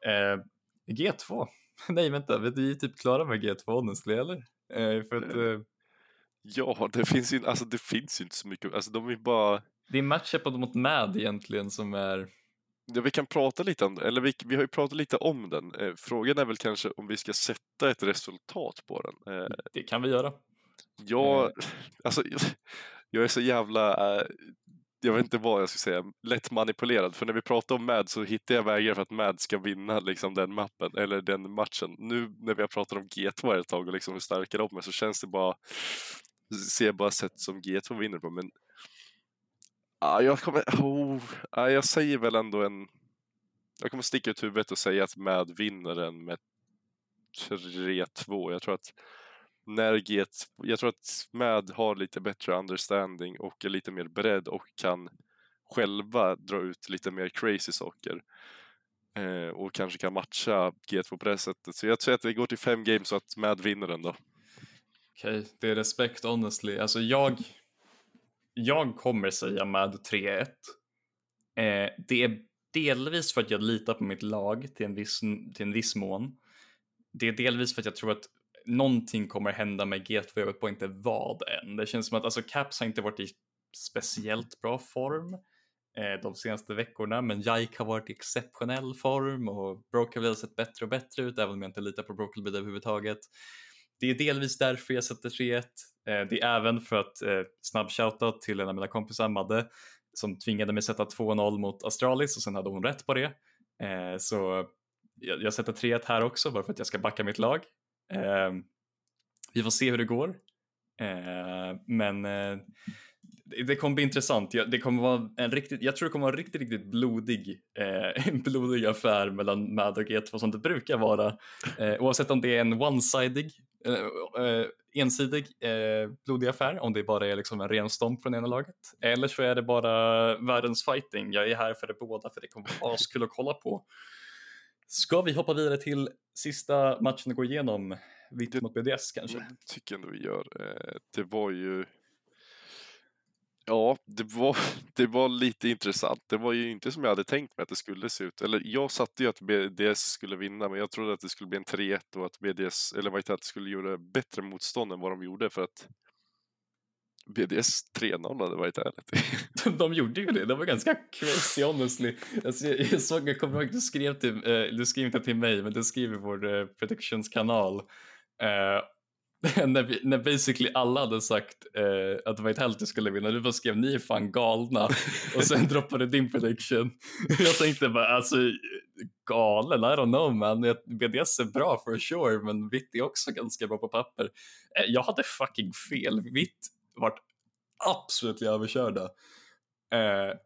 Eh, G2, (laughs) nej vänta, vi är typ klara med G2 honestly, eller? Eh, för att, eh,
Ja, det finns ju alltså det finns ju inte så mycket. Alltså de är bara...
det är matchup mot MAD egentligen som är
Ja, vi kan prata lite om det, eller vi, vi har ju pratat lite om den. Eh, frågan är väl kanske om vi ska sätta ett resultat på den. Eh,
Det kan vi göra.
jag, alltså, jag, är så jävla, eh, jag vet inte vad jag ska säga, lätt manipulerad. För när vi pratar om MAD så hittar jag vägar för att MAD ska vinna liksom, den mappen, eller den matchen. Nu när vi har pratat om G2 ett tag och liksom hur starka de är så känns det bara, ser bara sätt som G2 vinner på. Men Ah, jag kommer... Oh, ah, jag säger väl ändå en... Jag kommer sticka ut huvudet och säga att MAD vinner den med 3-2. Jag tror att när G... Jag tror att MAD har lite bättre understanding och är lite mer beredd och kan själva dra ut lite mer crazy saker. Eh, och kanske kan matcha G2 på det sättet. Så jag säger att det går till fem games så att MAD vinner den då.
Okej, det är respekt honestly. Alltså jag, jag kommer säga med 3-1. Eh, det är delvis för att jag litar på mitt lag till en, viss, till en viss mån. Det är delvis för att jag tror att någonting kommer hända med G2, jag vet bara inte vad än. Det känns som att alltså, Caps har inte varit i speciellt bra form eh, de senaste veckorna, men Jaik har varit i exceptionell form och Brokerville har sett bättre och bättre ut, även om jag inte litar på Brokerville överhuvudtaget. Det är delvis därför jag sätter 3-1. Eh, det är även för att eh, snabb shoutout till en av mina kompisar, Madde, som tvingade mig sätta 2-0 mot Astralis och sen hade hon rätt på det. Eh, så jag, jag sätter 3-1 här också bara för att jag ska backa mitt lag. Eh, vi får se hur det går. Eh, men eh, det, kommer bli intressant. Jag, det kommer vara en riktigt, jag tror det kommer vara en riktigt, riktigt blodig, eh, en (laughs) blodig affär mellan MAD och e G2 som det brukar vara. Eh, oavsett om det är en one-sidig, ensidig eh, blodig affär, om det bara är liksom en ren stomp från ena laget. Eller så är det bara världens fighting. Jag är här för det båda för det kommer vara (laughs) askul att kolla på. Ska vi hoppa vidare till sista matchen och gå igenom Vitt mot BDS kanske?
Jag tycker ändå vi gör. Eh, Det var ju... Ja, det var, (laughs) det var lite intressant. Det var ju inte som jag hade tänkt mig att det skulle se ut. Eller jag satte ju att BDS skulle vinna, men jag trodde att det skulle bli en 3-1 och att BDS, eller Whitehat skulle göra bättre motstånd än vad de gjorde för att BDS 3-0 hade varit ärligt. (laughs) (laughs)
De gjorde ju det, det var ganska crazy honestly. Alltså, jag, jag såg, jag kommer ihåg du skrev till, eh, du skrev inte till mig, men du skrev i vår eh, predictions-kanal. Eh, (laughs) När, vi, när basically alla hade sagt eh, att Vitality skulle vinna, du bara skrev ni är fan galna (laughs) och sen droppade din prediction. (laughs) Jag tänkte bara alltså galen, I don't know man. BDS är bra for sure, men Vitt är också ganska bra på papper. Eh, jag hade fucking fel. Vitt vart absolut överkörda. Eh,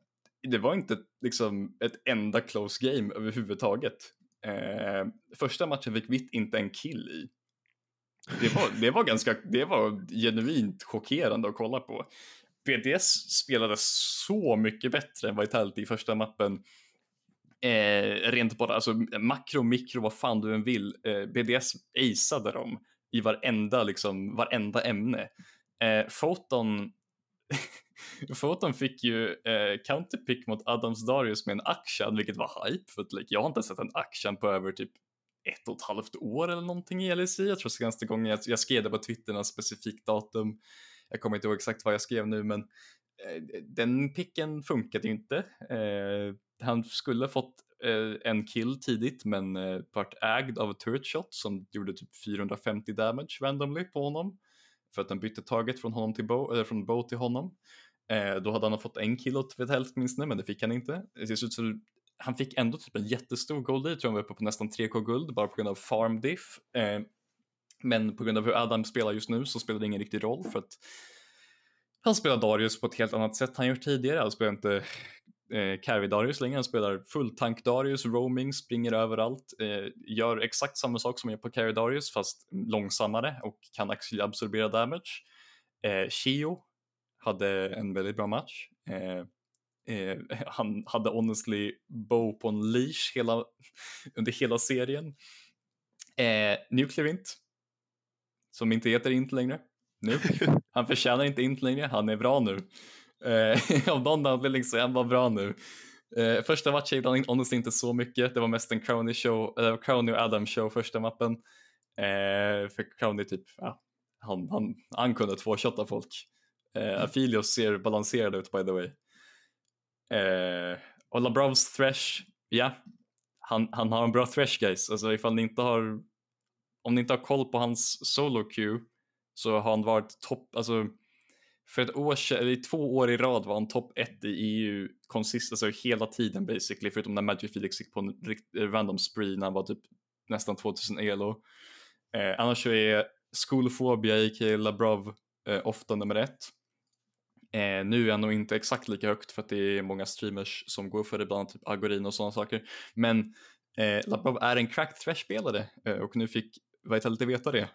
det var inte liksom ett enda close game överhuvudtaget. Eh, första matchen fick Vitt inte en kill i. Det var, det var ganska, det var genuint chockerande att kolla på. BDS spelade så mycket bättre än Vitality i första mappen. Eh, rent bara, alltså makro, mikro, vad fan du än vill. Eh, BDS aceade dem i varenda, liksom, varenda ämne. Eh, Photon (laughs) Photon fick ju eh, counterpick mot Adams Darius med en action, vilket var hype. För att, like, jag har inte sett en action på över typ ett och ett halvt år eller någonting i LEC. Jag tror senaste gången jag, jag skrev det på Twitter något specifikt datum. Jag kommer inte ihåg exakt vad jag skrev nu, men eh, den picken funkade ju inte. Eh, han skulle fått eh, en kill tidigt, men eh, vart ägd av ett turret shot som gjorde typ 450 damage randomly på honom. För att den bytte taget från honom till Bo, eller från Bo till honom. Eh, då hade han fått en kill åt vid hälft åtminstone, men det fick han inte. Det ser ut som han fick ändå typ en jättestor gold lead, tror jag var uppe på nästan 3k guld bara på grund av farm diff. Eh, men på grund av hur Adam spelar just nu så spelar det ingen riktig roll för att han spelar Darius på ett helt annat sätt han gjort tidigare. Han spelar inte eh, Carry Darius längre, han spelar fulltank Darius, roaming, springer överallt, eh, gör exakt samma sak som jag på Carry Darius fast långsammare och kan absorbera damage. Eh, Shio hade en väldigt bra match. Eh, Eh, han hade honestly Bow på en leash hela, under hela serien. Eh, Nuclear Int, som inte heter Int längre. Nu. (laughs) Han förtjänar inte Int längre, han är bra nu. Eh, (laughs) av någon anledning så är han bara bra nu. Eh, första matchen gillade han honestly inte så mycket, det var mest en Crowny show, eller Crowny och Adam show första mappen. Eh, för Crowny typ, ja, han, han, han kunde två-shotta folk. Eh, (laughs) Aphelios ser balanserad ut by the way. Eh, och LaBrovs Thresh, ja, han, han har en bra Thresh guys. Alltså ifall ni inte har, om ni inte har koll på hans solo queue så har han varit topp, alltså för ett år sedan, eller två år i rad var han topp ett i EU konsist, alltså hela tiden basically, förutom när Magic Felix gick på en eh, random spree när han var typ nästan 2000 elo. Eh, annars så är Schoolphobia, a.k.a. LaBrov, eh, ofta nummer ett. Eh, nu är han nog inte exakt lika högt för att det är många streamers som går för det, bland annat typ Agorin och sådana saker. Men eh, Labrov är en cracked Thresh-spelare eh, och nu fick Vitality veta det.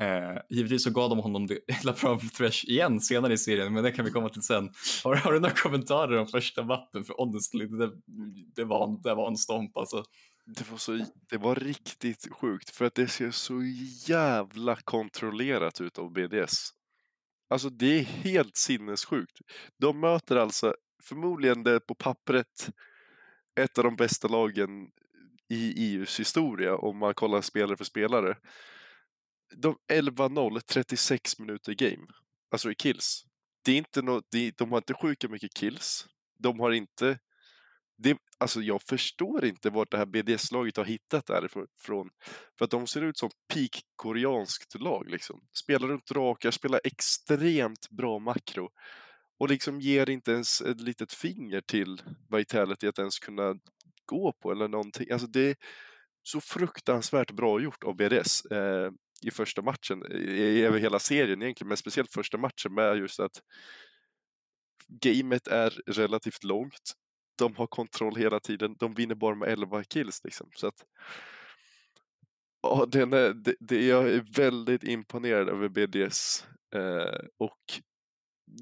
Eh, givetvis så gav de honom Labrov (laughs) Thresh igen senare i serien, men det kan vi komma till sen. Har, har du några kommentarer om första mappen? För honestly, det, det, var, det var en stomp alltså.
Det var, så, det var riktigt sjukt för att det ser så jävla kontrollerat ut av BDS. Alltså det är helt sinnessjukt. De möter alltså förmodligen det på pappret ett av de bästa lagen i EUs historia om man kollar spelare för spelare. De 11-0, 36 minuter game. Alltså i kills. Det är inte no, de, de har inte sjuka mycket kills. De har inte det, alltså jag förstår inte vart det här BDS-laget har hittat därifrån. För att de ser ut som peak koreanskt lag liksom. Spelar runt drakar, spelar extremt bra makro. Och liksom ger inte ens ett litet finger till Vitality att ens kunna gå på eller någonting. Alltså det är så fruktansvärt bra gjort av BDS eh, i första matchen, i, över hela serien egentligen, men speciellt första matchen med just att gamet är relativt långt de har kontroll hela tiden. De vinner bara med 11 kills liksom. Så att, ja, den är, det, det, jag är väldigt imponerad över BDS. Eh, och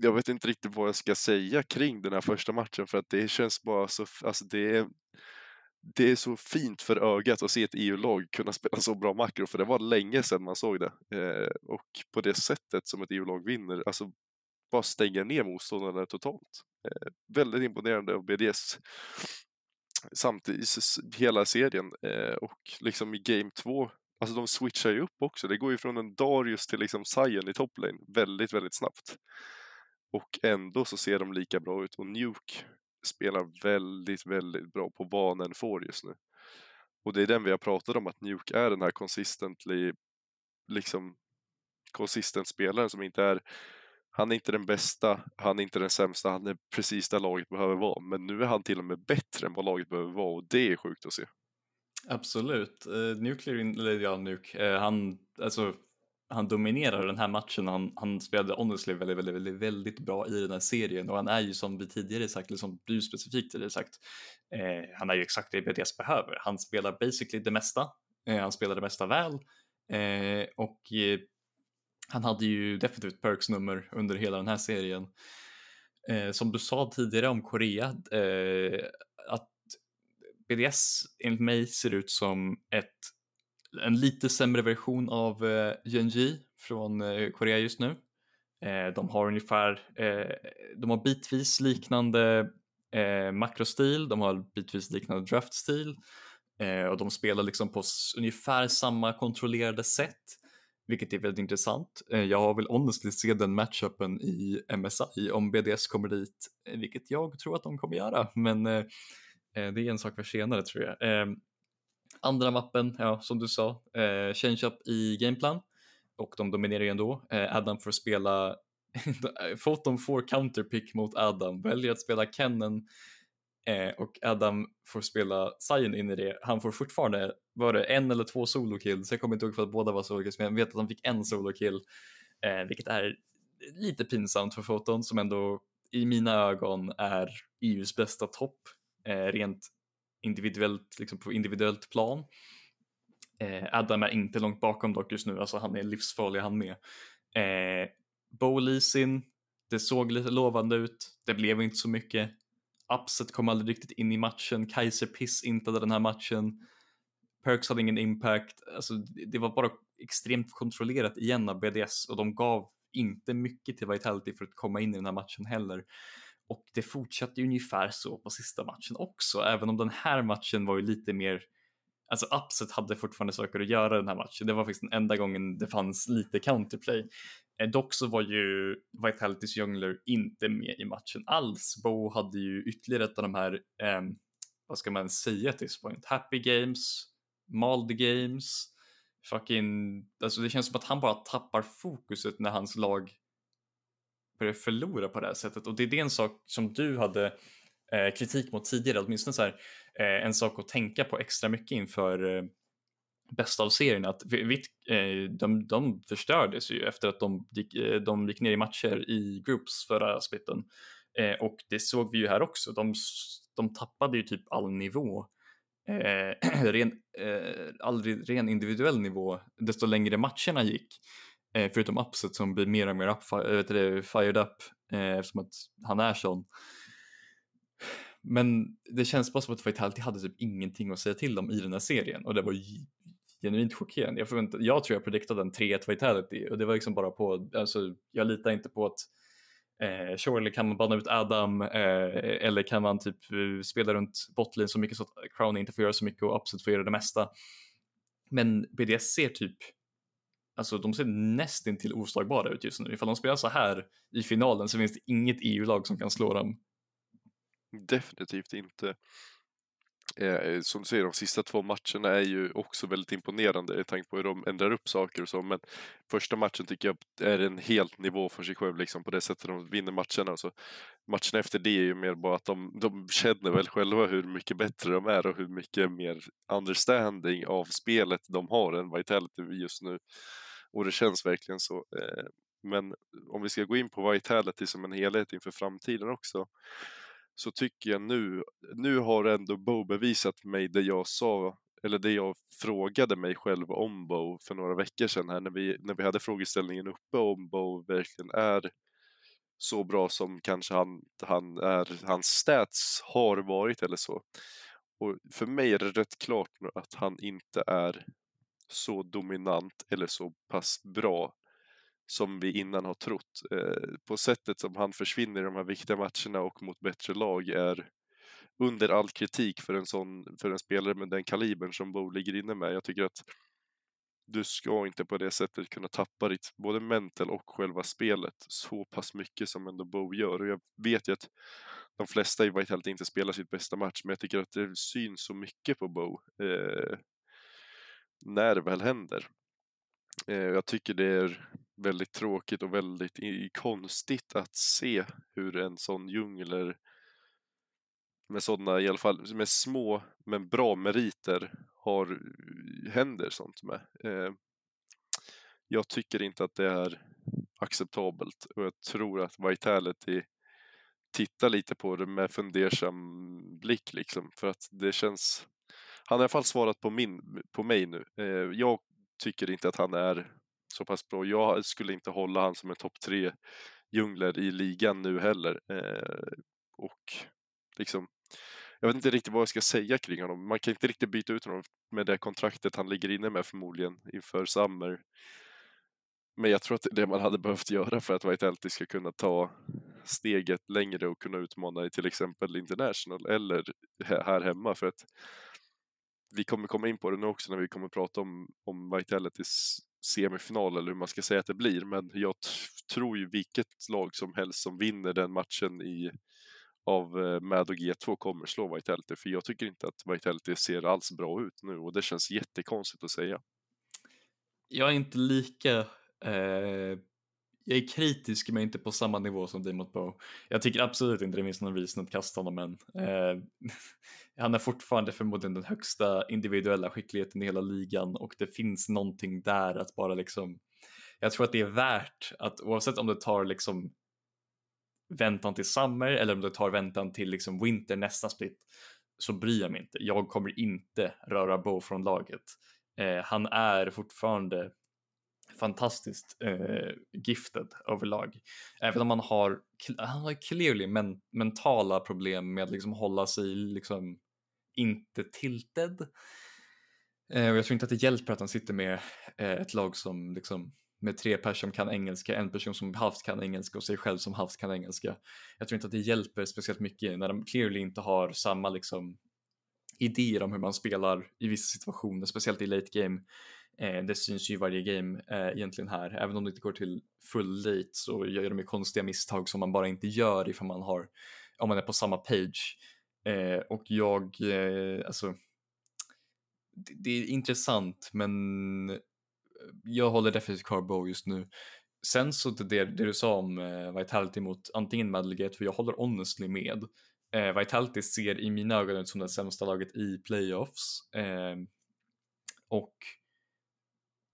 jag vet inte riktigt vad jag ska säga kring den här första matchen för att det känns bara så, alltså det är, det är så fint för ögat att se ett EU-lag kunna (laughs) spela så bra makro för det var länge sedan man såg det. Eh, och på det sättet som ett EU-lag vinner, alltså bara stänga ner motståndarna totalt. Eh, väldigt imponerande av BDS samtidigt hela serien eh, och liksom i game 2 Alltså de switchar ju upp också. Det går ju från en Darius till liksom Sion i toplane väldigt, väldigt snabbt. Och ändå så ser de lika bra ut och Nuke spelar väldigt, väldigt bra på vad han får just nu. Och det är den vi har pratat om, att Nuke är den här consistently, liksom consistent spelaren som inte är han är inte den bästa, han är inte den sämsta, han är precis där laget behöver vara. Men nu är han till och med bättre än vad laget behöver vara och det är sjukt att se.
Absolut. Uh, Nuclear, eller ja, Nuke, uh, han, alltså, han dominerar den här matchen. Han, han spelade honestly väldigt, väldigt, väldigt, väldigt bra i den här serien och han är ju som vi tidigare sagt, eller som du specifikt tidigare sagt, uh, han är ju exakt det BDS behöver. Han spelar basically det mesta. Han spelar det mesta väl och han hade ju definitivt Perks nummer under hela den här serien. Eh, som du sa tidigare om Korea, eh, att BDS enligt mig ser ut som ett, en lite sämre version av eh, Genji från eh, Korea just nu. Eh, de har ungefär, eh, de har bitvis liknande eh, makrostil, de har bitvis liknande draftstil eh, och de spelar liksom på ungefär samma kontrollerade sätt, vilket är väldigt intressant. Eh, jag vill honestly se den matchupen i MSI om BDS kommer dit, eh, vilket jag tror att de kommer göra, men eh, eh det är en sak för senare tror jag. andra mappen, ja som du sa, eh, change up i gameplan och de dominerar ju ändå. Adam får spela (laughs) Photon får counterpick mot Adam, väljer att spela Kennen eh, och Adam får spela Sion in i det. Han får fortfarande, var det en eller två solokills? Jag kommer inte ihåg för att båda var solokill men jag vet att han fick en solokill, eh, vilket är lite pinsamt för Foton som ändå i mina ögon är EUs bästa topp, eh, rent individuellt, liksom på individuellt plan. Eh, Adam är inte långt bakom dock just nu, alltså han är livsfarlig han med. Eh, Bowleasin, det såg lite lovande ut. Det blev inte så mycket. Upset kom aldrig riktigt in i matchen. Kaiser Piss intade den här matchen. Perks hade ingen impact. Alltså, det var bara extremt kontrollerat igen av BDS och de gav inte mycket till Vitality för att komma in i den här matchen heller. Och det fortsatte ungefär så på sista matchen också, även om den här matchen var ju lite mer Alltså Upset hade fortfarande saker att göra den här matchen. Det var faktiskt den enda gången det fanns lite counterplay. Eh, dock så var ju Vitalitys Jungler inte med i matchen alls. Bo hade ju ytterligare ett av de här, eh, vad ska man säga till this point, happy games, mald games, fucking, alltså det känns som att han bara tappar fokuset när hans lag börjar förlora på det här sättet och det är det en sak som du hade eh, kritik mot tidigare, åtminstone så här, eh, en sak att tänka på extra mycket inför eh, bästa av serien att eh, de, de förstördes ju efter att de gick, eh, de gick ner i matcher i groups förra splitten. Eh, och det såg vi ju här också. De, de tappade ju typ all nivå. Eh, (clears throat) ren, eh, all ren individuell nivå desto längre matcherna gick. Eh, förutom Upset som blir mer och mer up, det, fired up eftersom att han är sån. Men det känns bara som att Vitality hade typ ingenting att säga till om i den här serien och det var genuint chockerande. Jag, förväntade, jag tror jag prediktade en 3-1 vitality och det var liksom bara på, alltså jag litar inte på att eh, surely kan man banna ut Adam eh, eller kan man typ eh, spela runt botlin så mycket så att Crown inte får göra så mycket och Upset får göra det mesta. Men BDS ser typ Alltså de ser nästintill oslagbara ut just nu. Ifall de spelar så här i finalen så finns det inget EU-lag som kan slå dem.
Definitivt inte. Eh, eh, som du säger, de sista två matcherna är ju också väldigt imponerande i tanke på hur de ändrar upp saker och så. Men första matchen tycker jag är en helt nivå för sig själv liksom på det sättet de vinner matcherna. Så matcherna efter det är ju mer bara att de, de känner väl själva hur mycket bättre de är och hur mycket mer understanding av spelet de har än Vitality just nu. Och det känns verkligen så. Eh, men om vi ska gå in på Vitality som en helhet inför framtiden också så tycker jag nu, nu har ändå Bo bevisat mig det jag sa, eller det jag frågade mig själv om Bo för några veckor sedan här när vi, när vi hade frågeställningen uppe om Bo verkligen är så bra som kanske han, han är, hans stats har varit eller så. Och för mig är det rätt klart nu att han inte är så dominant eller så pass bra som vi innan har trott. Eh, på sättet som han försvinner i de här viktiga matcherna och mot bättre lag är under all kritik för en, sån, för en spelare med den kalibern som Bo ligger inne med. Jag tycker att du ska inte på det sättet kunna tappa ditt både mental och själva spelet så pass mycket som ändå Bo gör. Och jag vet ju att de flesta i Vitality inte spelar sitt bästa match, men jag tycker att det syns så mycket på Bo eh, när det väl händer. Eh, jag tycker det är väldigt tråkigt och väldigt konstigt att se hur en sån djungler med sådana, i alla fall med små men bra meriter har, eh, händer sånt med. Eh, jag tycker inte att det är acceptabelt och jag tror att Vitality tittar lite på det med fundersam blick liksom för att det känns han har i alla fall svarat på, min, på mig nu. Eh, jag tycker inte att han är så pass bra. Jag skulle inte hålla han som en topp tre djungler i ligan nu heller. Eh, och liksom, jag vet inte riktigt vad jag ska säga kring honom. Man kan inte riktigt byta ut honom med det kontraktet han ligger inne med förmodligen inför Summer. men jag tror att det är det man hade behövt göra för att Vitality ska kunna ta steget längre och kunna utmana i till exempel International eller här hemma för att vi kommer komma in på det nu också när vi kommer prata om, om Vitalitys semifinal eller hur man ska säga att det blir. Men jag tror ju vilket lag som helst som vinner den matchen i, av eh, MAD och G2 kommer slå Vitality. För jag tycker inte att Vitality ser alls bra ut nu och det känns jättekonstigt att säga.
Jag är inte lika eh, jag är kritisk men inte på samma nivå som Demot Bow. Jag tycker absolut inte det finns någon reason att kasta honom än. Eh, (laughs) han är fortfarande förmodligen den högsta individuella skickligheten i hela ligan och det finns någonting där att bara liksom jag tror att det är värt att oavsett om det tar liksom väntan till summer eller om det tar väntan till liksom winter nästa split så bryr jag mig inte. Jag kommer inte röra Bo från laget. Eh, han är fortfarande fantastiskt eh, gifted överlag. Även om han har, han har clearly men, mentala problem med att liksom hålla sig liksom inte tilted. Eh, och jag tror inte att det hjälper att han sitter med eh, ett lag som liksom med tre personer som kan engelska, en person som halvt kan engelska och sig själv som halvt kan engelska. Jag tror inte att det hjälper speciellt mycket när de clearly inte har samma liksom idéer om hur man spelar i vissa situationer, speciellt i late game. Eh, det syns ju i varje game eh, egentligen här, även om det inte går till full late så gör de ju konstiga misstag som man bara inte gör ifall man har, om man är på samma page. Eh, och jag, eh, alltså, det, det, är intressant men eh, jag håller definitivt kvar Bo just nu. Sen så det, det du sa om eh, Vitality mot antingen Madligate, för jag håller honestly med. Eh, Vitality ser i mina ögon ut som det sämsta laget i playoffs. Eh, och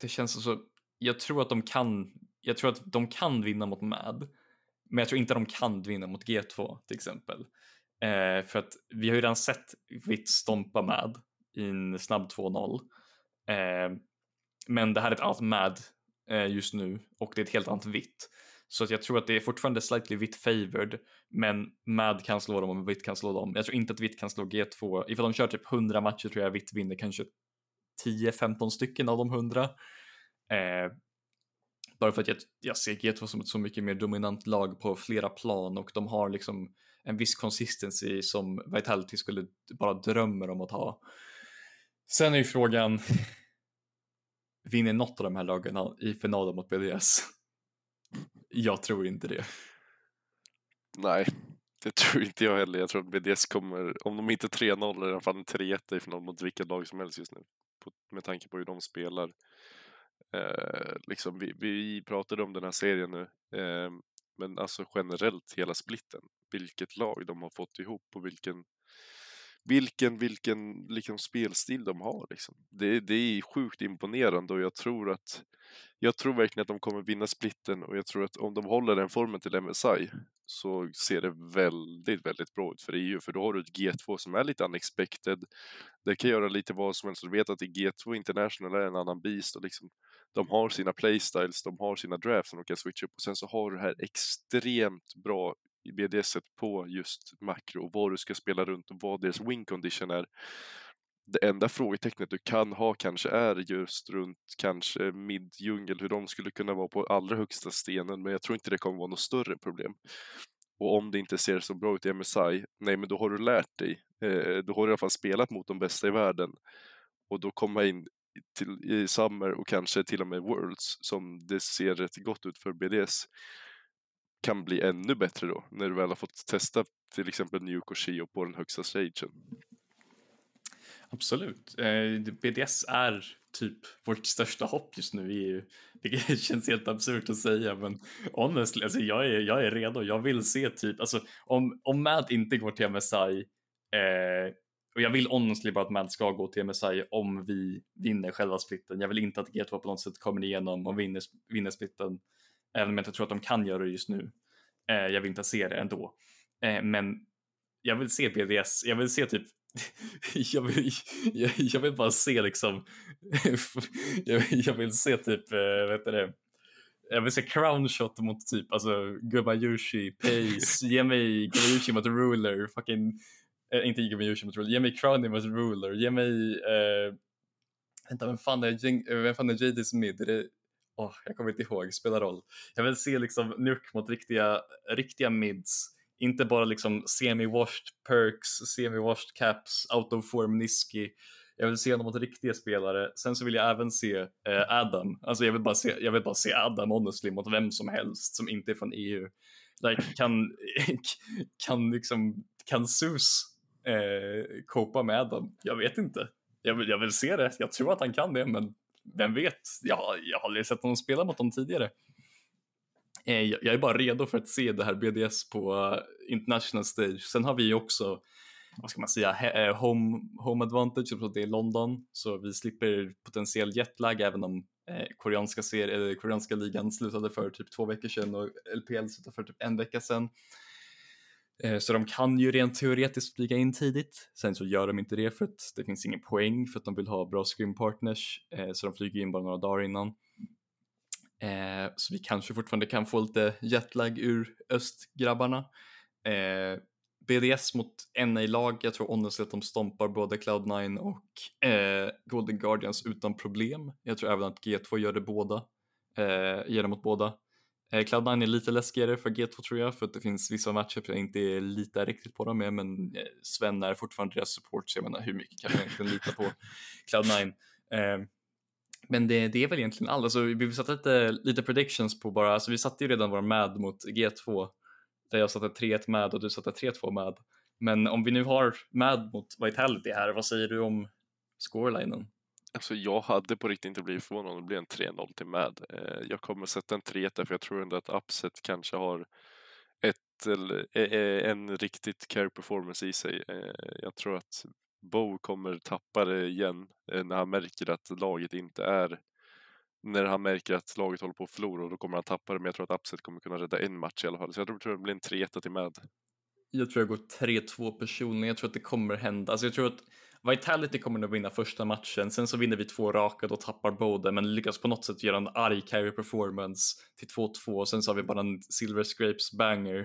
det känns så, jag tror att de kan, jag tror att de kan vinna mot MAD, men jag tror inte att de kan vinna mot G2 till exempel. Eh, för att vi har ju redan sett Vitt stompa MAD i en snabb 2-0. Eh, men det här är ett annat MAD eh, just nu och det är ett helt annat Vitt. Så att jag tror att det är fortfarande slightly vitt favored, men MAD kan slå dem och vitt kan slå dem. Jag tror inte att vitt kan slå G2. Ifall de kör typ 100 matcher tror jag vitt vinner kanske 10-15 stycken av de 100. Eh, bara för att jag, jag ser G2 som ett så mycket mer dominant lag på flera plan och de har liksom en viss consistency som Vitality skulle bara drömmer om att ha. Sen är ju frågan, (laughs) vinner något av de här lagen i finalen mot BDS? Jag tror inte det.
Nej, det tror inte jag heller. Jag tror att BDS kommer, om de inte 3-0, i alla fall en 3-1 i final mot vilket lag som helst just nu på, med tanke på hur de spelar. Eh, liksom vi, vi pratade om den här serien nu, eh, men alltså generellt hela splitten, vilket lag de har fått ihop och vilken vilken, vilken liksom spelstil de har. Liksom. Det, det är sjukt imponerande och jag tror att jag tror verkligen att de kommer vinna splitten och jag tror att om de håller den formen till MSI så ser det väldigt, väldigt bra ut för EU för då har du ett G2 som är lite unexpected. Det kan göra lite vad som helst. Du vet att i G2 International är en annan beast och liksom de har sina playstyles, de har sina drafts som de kan switcha upp och sen så har du det här extremt bra i BDS på just makro och vad du ska spela runt och vad deras win condition är. Det enda frågetecknet du kan ha kanske är just runt kanske midjungel, hur de skulle kunna vara på allra högsta stenen, men jag tror inte det kommer vara något större problem. Och om det inte ser så bra ut i MSI, nej men då har du lärt dig. Eh, då har du i alla fall spelat mot de bästa i världen. Och då komma in till, i Summer och kanske till och med Worlds, som det ser rätt gott ut för BDS, kan bli ännu bättre då, när du väl har fått testa till exempel Nuke och Shio på den högsta stagen.
Absolut. Eh, BDS är typ vårt största hopp just nu. i EU. det (laughs) känns helt absurt att säga men honestly, alltså jag, är, jag är redo. Jag vill se typ, alltså om, om Mad inte går till MSI eh, och jag vill honestly bara att Mad ska gå till MSI om vi vinner själva splitten. Jag vill inte att G2 på något sätt kommer igenom och vinner, vinner splitten. Även om jag inte tror att de kan göra det just nu. Eh, jag vill inte se det ändå. Eh, men jag vill se BDS, jag vill se typ (laughs) jag, vill, jag, jag, vill bara se liksom, (laughs) jag, jag, vill se typ, äh, vad heter det, jag vill se crown shot mot typ, alltså Gubayushi, Pace, (laughs) ge mig Gubayushi mot Ruler, fucking, äh, inte Gubayushi mot Ruler, ge mig Crowny mot Ruler, ge mig, äh, vänta vem fan är, vem fan är JD's mid? Är det oh, jag kommer inte ihåg, spelar roll. Jag vill se liksom Nuke mot riktiga, riktiga mids. Inte bara liksom semi-washed perks, semi-washed caps, out of form Niski. Jag vill se honom mot riktiga spelare. Sen så vill jag även se eh, Adam. Alltså jag vill, bara se, jag vill bara se Adam honestly mot vem som helst som inte är från EU. Like, kan, (laughs) kan liksom, kan Sus eh, copa med Adam? Jag vet inte. Jag vill, jag vill se det. Jag tror att han kan det, men vem vet? Jag, jag har aldrig sett honom spela mot dem tidigare. Eh, jag är bara redo för att se det här BDS på eh, international stage. Sen har vi ju också, vad ska man säga, eh, home, home advantage, eftersom det är London, så vi slipper potentiell jetlag även om koreanska, serie, koreanska ligan slutade för typ två veckor sedan och LPL slutade för typ en vecka sedan. Eh, så de kan ju rent teoretiskt flyga in tidigt. Sen så gör de inte det för att det finns ingen poäng för att de vill ha bra scrim partners. Eh, så de flyger in bara några dagar innan. Eh, så vi kanske fortfarande kan få lite jetlag ur östgrabbarna. BDS mot NA-lag, jag tror honestly att de stompar både Cloud9 och eh, Golden Guardians utan problem. Jag tror även att G2 gör det båda, eh, ger det mot båda. Eh, Cloud9 är lite läskigare för G2 tror jag, för att det finns vissa matcher jag inte litar riktigt på dem med, men eh, Sven är fortfarande deras support, så jag menar hur mycket kan man egentligen lita på (laughs) Cloud9? Eh, men det, det, är väl egentligen allt. Alltså, vi satte lite, lite predictions på bara, alltså vi satte ju redan vår MAD mot G2 där jag satte 3-1 MAD och du satte 3-2 MAD. Men om vi nu har MAD mot Vitality här, vad säger du om scorelinen?
Alltså jag hade på riktigt inte blivit förvånad om det blir en 3-0 till MAD. Eh, jag kommer sätta en 3 för jag tror ändå att Upset kanske har ett, e, e, en riktigt care performance i sig. Eh, jag tror att Bo kommer tappa det igen eh, när han märker att laget inte är när han märker att laget håller på att förlora och då kommer han tappa det men jag tror att Upset kommer kunna rädda en match i alla fall så jag tror, tror det blir en 3-1 till med.
Jag tror jag går 3-2 personligen, jag tror att det kommer hända. Alltså jag tror att Vitality kommer nog vinna första matchen, sen så vinner vi två raka, då tappar båda men lyckas på något sätt göra en arg carry performance till 2-2 och sen så har vi bara en Silver Scrapes banger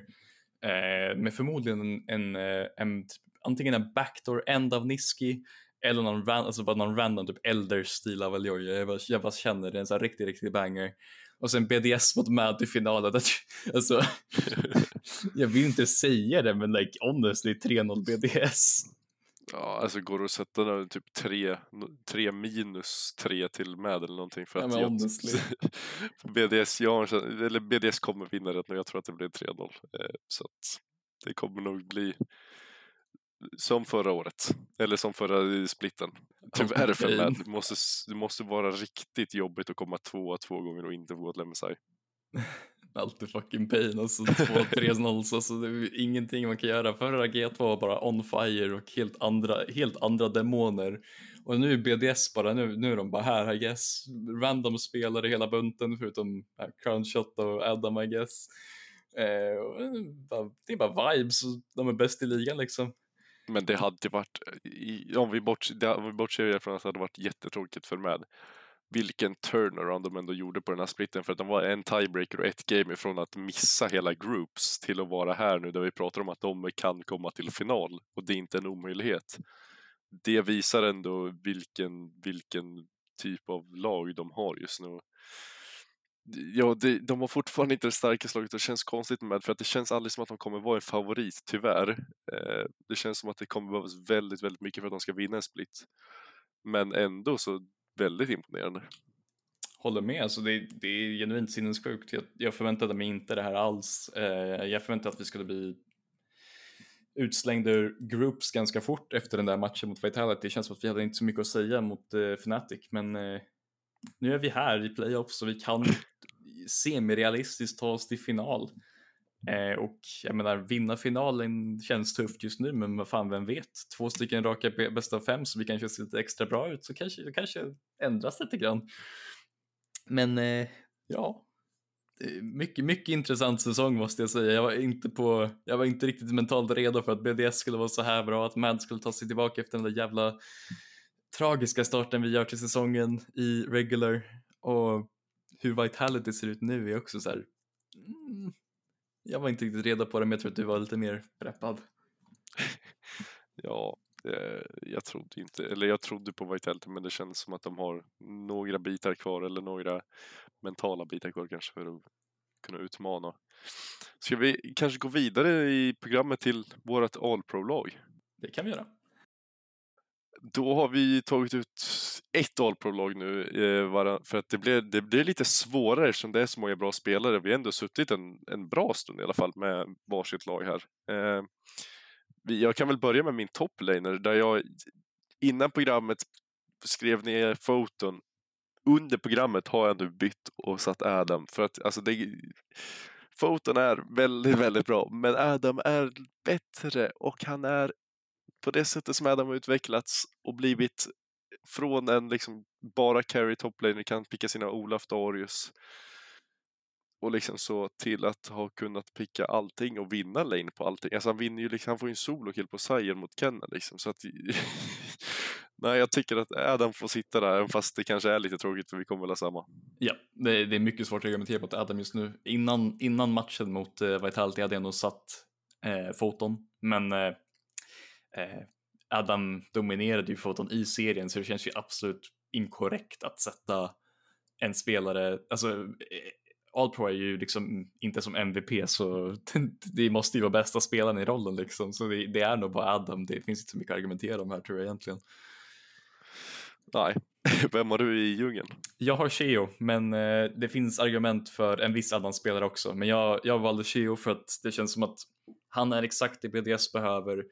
eh, med förmodligen en, en, eh, en antingen en backdoor end av Niski eller någon, ran, alltså bara någon random typ elder-stil av Aljoja. Jag, bara, jag bara känner det, är en sån här riktig, riktig banger. Och sen BDS mot Mad i finalen. (laughs) alltså, (laughs) jag vill inte säga det, men like honestly 3-0 BDS.
Ja, alltså går det att sätta nu, typ 3, 3 minus 3 till med eller någonting för att
ja,
BDS, ja, eller BDS kommer vinna det nu, jag tror att det blir 3-0. Eh, så att det kommer nog bli som förra året, eller som förra splitten. Tyvärr för mig, det måste, det måste vara riktigt jobbigt att komma tvåa två gånger och inte få gå till MSI.
Alltid fucking pain alltså, två, tre nolls, alltså det är ingenting man kan göra. Förra G2 var bara on fire och helt andra, helt andra demoner. Och nu är BDS bara, nu, nu är de bara här I guess. Random spelare hela bunten förutom äh, Crownshot och Adam I guess. Eh, eh det är bara vibes, de är bäst i ligan liksom.
Men det hade varit, om vi, bortser, bortser från att det hade varit jättetråkigt för med, vilken turnaround de ändå gjorde på den här splitten för att de var en tiebreaker och ett game ifrån att missa hela groups till att vara här nu där vi pratar om att de kan komma till final och det är inte en omöjlighet. Det visar ändå vilken, vilken typ av lag de har just nu ja, det, de har fortfarande inte det starkaste laget och det känns konstigt med för att det känns aldrig som att de kommer vara en favorit, tyvärr. Eh, det känns som att det kommer behövas väldigt, väldigt mycket för att de ska vinna en split. Men ändå så väldigt imponerande.
Håller med, alltså det, det är genuint sinnessjukt. Jag, jag förväntade mig inte det här alls. Eh, jag förväntade att vi skulle bli utslängda ur groups ganska fort efter den där matchen mot Vitality. Det känns som att vi hade inte så mycket att säga mot eh, Fnatic, men eh, nu är vi här i playoffs och vi kan (laughs) semirealistiskt ta oss till final. Eh, och jag menar, vinna finalen känns tufft just nu, men vad fan, vem vet? Två stycken raka bästa av fem, så vi kanske ser lite extra bra ut, så kanske det kanske ändras lite grann. Men eh, ja, mycket, mycket intressant säsong måste jag säga. Jag var inte på, jag var inte riktigt mentalt redo för att BDS skulle vara så här bra, att Mad skulle ta sig tillbaka efter den där jävla tragiska starten vi gör till säsongen i regular och hur Vitality ser ut nu är också så här, mm, jag var inte riktigt redo på det men jag tror att du var lite mer preppad. (laughs)
ja, Eh, jag trodde inte, eller jag trodde på Vitality men det känns som att de har några bitar kvar eller några mentala bitar kvar kanske för att kunna utmana. Ska vi kanske gå vidare i programmet till vårt All-Pro-lag?
Det kan vi göra.
Då har vi tagit ut ett All-Pro-lag nu eh, för att det blir, det blev lite svårare eftersom det är så många bra spelare. Vi har ändå suttit en, en bra stund i alla fall med varsitt lag här. Eh, jag kan väl börja med min toplaner där jag innan programmet skrev ner foton. Under programmet har jag nu bytt och satt Adam för att alltså det, foton är väldigt, väldigt bra, men Adam är bättre och han är på det sättet som Adam har utvecklats och blivit från en liksom bara carry toplaner kan picka sina Olaf Darius och liksom så till att ha kunnat picka allting och vinna lane på allting. Alltså han vinner ju liksom, han får ju en solokill på Sire mot Kennen liksom så att (laughs) Nej, jag tycker att Adam får sitta där, även fast det kanske är lite tråkigt för vi kommer väl ha samma.
Ja, det, det, är mycket svårt att argumentera mot Adam just nu. Innan, innan matchen mot eh, Vitality hade jag ändå satt eh, foton, men eh, Adam dominerade ju foton i serien så det känns ju absolut inkorrekt att sätta en spelare, alltså All Pro är ju liksom inte som MVP så (laughs) det måste ju vara bästa spelaren i rollen liksom så det, det är nog bara Adam, det finns inte så mycket att argumentera om här tror jag egentligen.
Nej, (laughs) vem har du i djungeln?
Jag har Cheo, men eh, det finns argument för en viss annan spelare också. Men jag, jag valde Cheo för att det känns som att han är exakt det BDS behöver.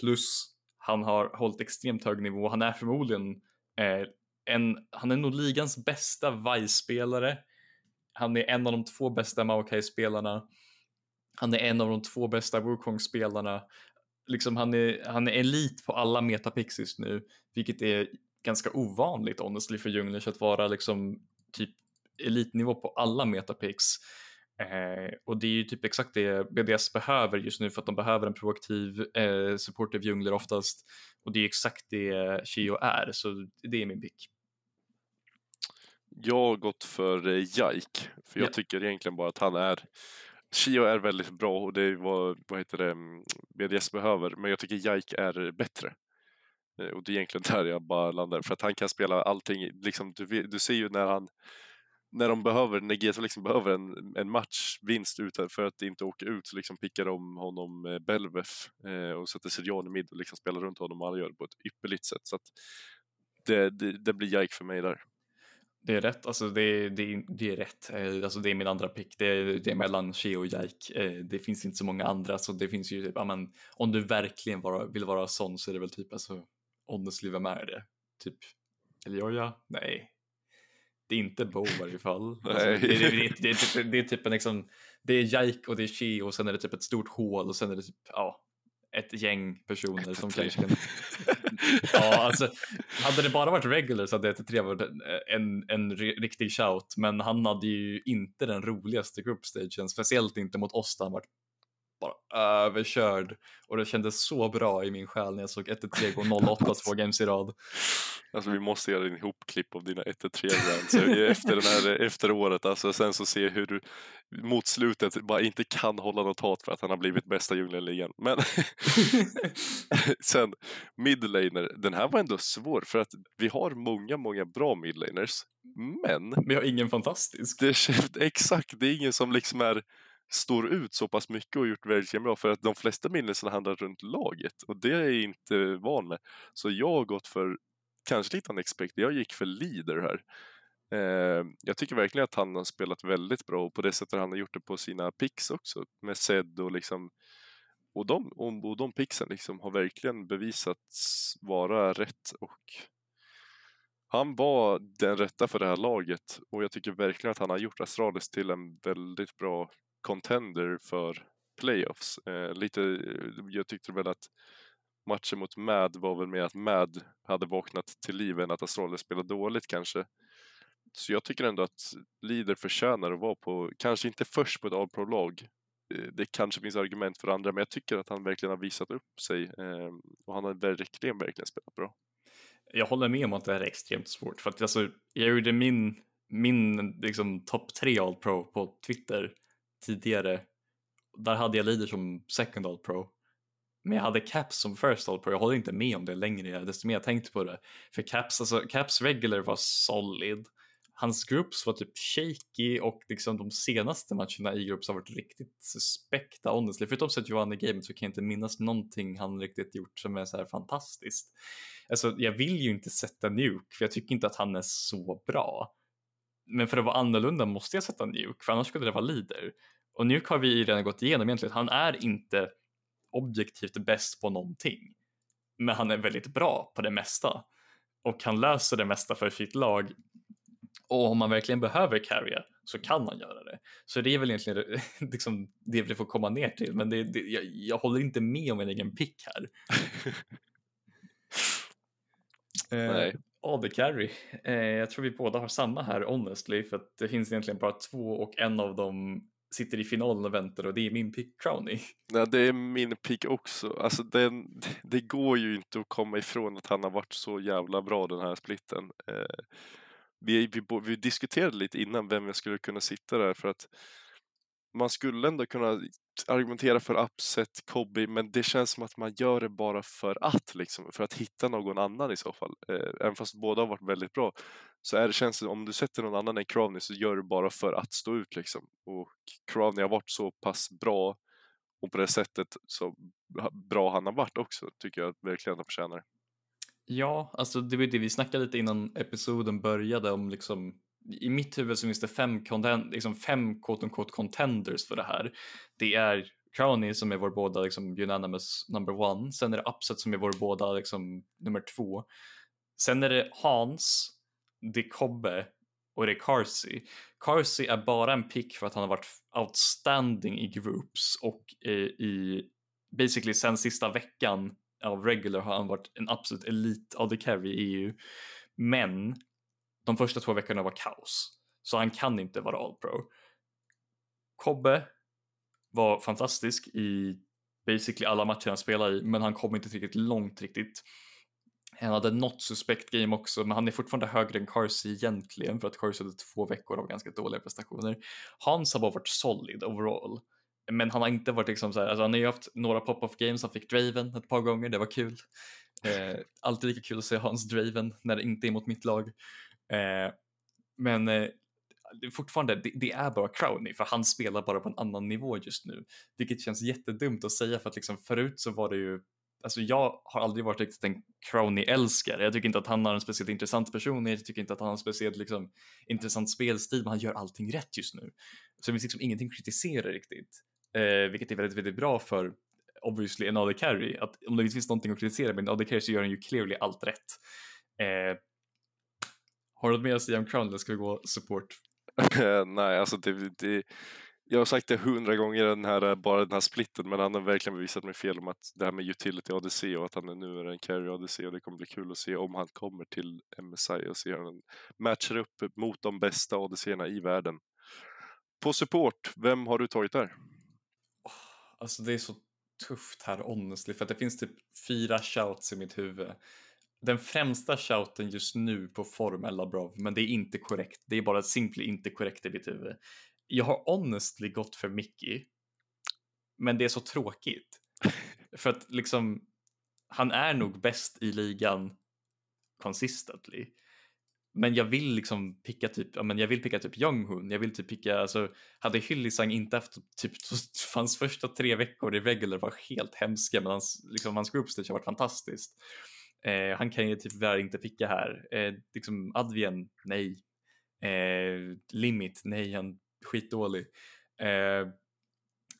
Plus han har hållit extremt hög nivå. Han är förmodligen eh, en, han är nog ligans bästa Vice-spelare. Han är en av de två bästa Maokai-spelarna. Han är en av de två bästa Wukong-spelarna. Liksom han, är, han är elit på alla metapix just nu, vilket är ganska ovanligt honestly för Junglish att vara liksom typ elitnivå på alla metapix. Eh, och det är ju typ exakt det BDS behöver just nu för att de behöver en proaktiv eh, supportive jungler oftast. Och det är exakt det Shio är, så det är min pick.
Jag har gått för eh, Jaik, för jag ja. tycker egentligen bara att han är Shio är väldigt bra och det är vad, vad heter det, BDS behöver, men jag tycker Jaik är bättre. Eh, och det är egentligen där jag bara landar, för att han kan spela allting. Liksom, du, du ser ju när han när de behöver, när GSV liksom behöver en, en matchvinst för att inte åka ut så liksom pickar de honom eh, Belvef eh, och sätter Sirian i mid och liksom spelar runt honom och han gör det på ett ypperligt sätt. Så att det, det, det blir Jike för mig där.
Det är rätt, alltså det, det, det är rätt. Eh, alltså det är min andra pick. Det, är, det är mellan Shea och Jaik. Eh, det finns inte så många andra så det finns ju typ, amen, om du verkligen vara, vill vara sån så är det väl typ alltså honestly, vem är det? Typ Elioja? Nej. Det är inte Bo i varje fall. (laughs) Alltså, det, det, det, det, är typ, det är typ en liksom, det är Jike och det är She och sen är det typ ett stort hål och sen är det typ, ja, ett gäng personer som kanske kan... (laughs) ja, alltså, hade det bara varit regular så hade 1-3 varit en, en riktig shout, men han hade ju inte den roligaste groupstagen, speciellt inte mot oss där han varit bara överkörd och det kändes så bra i min själ när jag såg 1-3 gå 08 två (laughs) games i rad.
Alltså vi måste göra en ihopklipp av dina 1-3 brands efter, den här, efter året. Alltså, sen så se hur du mot slutet bara inte kan hålla något hat för att han har blivit bästa djungelligan. Men (laughs) sen midlaner, den här var ändå svår för att vi har många, många bra midlaners. Men
vi har ingen fantastisk.
Det, (laughs) exakt, det är ingen som liksom är står ut så pass mycket och gjort väldigt bra för att de flesta minnelserna handlar runt laget och det är jag inte van med. Så jag har gått för kanske lite unexpected, jag gick för leader här. Eh, jag tycker verkligen att han har spelat väldigt bra och på det sättet han har gjort det på sina picks också med Zed och liksom och de, och de pixen liksom har verkligen bevisats vara rätt och han var den rätta för det här laget och jag tycker verkligen att han har gjort Astralis till en väldigt bra contender för playoffs. Eh, lite, eh, jag tyckte väl att matchen mot Mad var väl mer att Mad hade vaknat till liv än att Astralis spelade dåligt kanske. Så jag tycker ändå att Leader förtjänar att vara på, kanske inte först på ett All-Pro-lag. Eh, det kanske finns argument för andra, men jag tycker att han verkligen har visat upp sig eh, och han har verkligen, verkligen spelat bra.
Jag håller med om att det här är extremt svårt för att alltså, jag gjorde min, min liksom, topp tre All-Pro på Twitter tidigare. Där hade jag Leader som second All Pro. Men jag hade Caps som first all pro, jag håller inte med om det längre desto mer jag tänkte på det. För Caps, alltså Caps regular var solid. Hans groups var typ shaky och liksom de senaste matcherna i groups har varit riktigt suspekta honestly. Förutom att Johan i gamet så kan jag inte minnas någonting han riktigt gjort som är så här fantastiskt. Alltså jag vill ju inte sätta Nuke för jag tycker inte att han är så bra. Men för att vara annorlunda måste jag sätta Nuke för annars skulle det vara leader. Och Nuke har vi redan gått igenom egentligen. Han är inte objektivt bäst på någonting. Men han är väldigt bra på det mesta. Och han löser det mesta för sitt lag. Och om man verkligen behöver carrya så kan han göra det. Så det är väl egentligen (laughs) liksom det vi får komma ner till. Men det, det, jag, jag håller inte med om min egen pick här. (laughs)
Nej.
AD carry. Eh, jag tror vi båda har samma här honestly för att det finns egentligen bara två och en av dem sitter i finalen och väntar och det är min pick Crowny.
Nej, det är min pick också. Alltså den, det går ju inte att komma ifrån att han har varit så jävla bra den här splitten. Eh, vi, vi, vi diskuterade lite innan vem jag skulle kunna sitta där för att man skulle ändå kunna argumentera för upset Kobe men det känns som att man gör det bara för att liksom, för att hitta någon annan i så fall. Eh, även fast båda har varit väldigt bra så är det känns det om du sätter någon annan än Crowny så gör du bara för att stå ut liksom. Och Crowny har varit så pass bra och på det sättet så bra han har varit också tycker jag verkligen att han förtjänar.
Ja, alltså det var det vi snackade lite innan episoden började om liksom i mitt huvud så finns det fem, content, liksom fem quote unquote contenders för det här. Det är Crowny som är vår båda liksom unanimous number one. Sen är det Upset som är vår båda liksom nummer två. Sen är det Hans, det är Kobbe och det är Carsey. Carsey är bara en pick för att han har varit outstanding i groups och eh, i basically sen sista veckan av regular har han varit en absolut elit av the carry i EU. Men de första två veckorna var kaos, så han kan inte vara all pro. Kobbe var fantastisk i basically alla matcher han spelade i, men han kom inte tillräckligt långt riktigt. Han hade något suspekt game också, men han är fortfarande högre än Carsey egentligen för att Carsey hade två veckor av ganska dåliga prestationer. Hans har bara varit solid overall, men han har inte varit liksom så här, alltså han har ju haft några pop-off games, han fick Draven ett par gånger, det var kul. Eh, alltid lika kul att se Hans Draven när det inte är mot mitt lag. Eh, men eh, fortfarande, det, det, är bara Crowney för han spelar bara på en annan nivå just nu. Vilket känns jättedumt att säga för att liksom förut så var det ju Alltså jag har aldrig varit riktigt en Crowney-älskare. Jag tycker inte att han har en speciellt intressant person, jag tycker inte att han har en speciellt liksom, intressant spelstil, men han gör allting rätt just nu. Så det finns liksom ingenting att kritisera riktigt, eh, vilket är väldigt, väldigt bra för obviously en AD carry. Att om det finns någonting att kritisera med en AD carry så gör han ju clearly allt rätt. Eh, har du något mer att säga om Crown eller ska vi gå support? (laughs)
Nej, alltså det, det, jag har sagt det hundra gånger den här, bara den här splitten men han har verkligen bevisat mig fel om att det här med utility ADC och att han är nu är en carry ADC och det kommer bli kul att se om han kommer till MSI och se hur han matchar upp mot de bästa ADC-erna i världen. På support, vem har du tagit där?
Alltså det är så tufft här honestly för att det finns typ fyra shouts i mitt huvud den främsta shouten just nu på form är Labrov, men det är inte korrekt. Det är bara simply inte korrekt i mitt huvud. Jag har honestly gått för Mickey, men det är så tråkigt. (laughs) för att liksom, han är nog bäst i ligan consistently. Men jag vill liksom picka typ, ja men jag vill picka typ Younghun, jag vill typ picka, alltså hade Hyllisang inte haft typ, (laughs) hans första tre veckor i regular var helt hemska men hans, liksom hans group stage har varit fantastiskt. Eh, han kan ju tyvärr inte picka här. Eh, liksom Advien, nej. Eh, Limit, nej, han är skitdålig. Eh,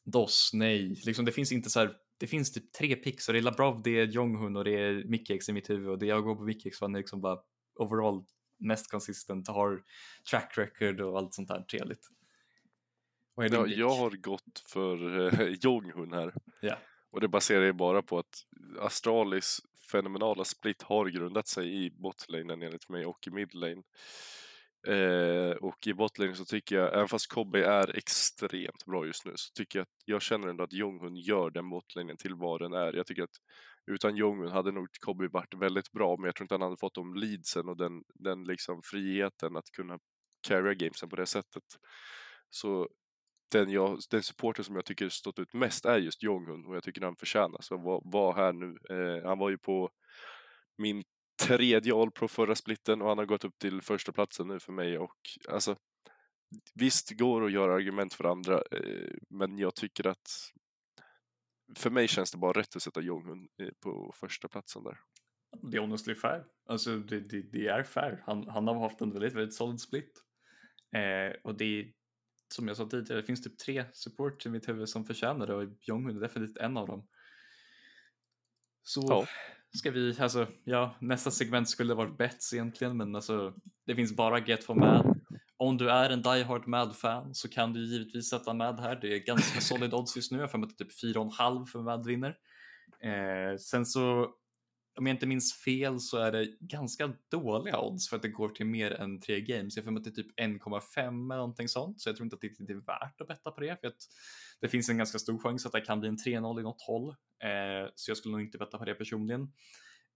DOS, nej. Liksom, det finns inte så här, det finns typ tre picks och det är Labrov, det är Jonghun och det är Mikkex i mitt huvud och det jag går på Mikkex för han är liksom bara overall mest konsistent, har track record och allt sånt där trevligt.
Ja, jag har gått för eh, (laughs) Jonghun här.
Yeah.
Och det baserar ju bara på att Astralis fenomenala split har grundat sig i botlanen enligt mig och i midlane. Eh, och i botlane så tycker jag, även fast Kobbe är extremt bra just nu, så tycker jag att jag känner ändå att Jonghun gör den botlanen till vad den är. Jag tycker att utan Jonghun hade nog Kobbe varit väldigt bra, men jag tror inte han hade fått de leadsen och den, den liksom friheten att kunna carry gamesen på det sättet. Så den, jag, den supporter som jag tycker stått ut mest är just Jonghun och jag tycker han förtjänar så var, var här nu. Eh, han var ju på min tredje All Pro förra splitten och han har gått upp till första platsen nu för mig och alltså visst går att göra argument för andra eh, men jag tycker att för mig känns det bara rätt att sätta Jonghun eh, på första platsen där.
Det är honestly fair. Alltså det, det, det är fair. Han, han har haft en väldigt, väldigt solid split. Eh, och det som jag sa tidigare, det finns typ tre support i mitt huvud som förtjänar det och Jonghun är definitivt en av dem. Så ja. ska vi, alltså ja, nästa segment skulle varit bets egentligen, men alltså det finns bara Get for Mad. Om du är en Die Hard Mad-fan så kan du givetvis sätta Mad här. Det är ganska (laughs) solid odds just nu, jag får mig typ 4,5 för Mad vinner. Eh, sen så om jag inte minns fel så är det ganska dåliga odds för att det går till mer än tre games. Jag får mig att det är typ 1,5 eller någonting sånt, så jag tror inte att det är värt att betta på det. För att det finns en ganska stor chans att det kan bli en 3-0 i något håll, eh, så jag skulle nog inte betta på det personligen.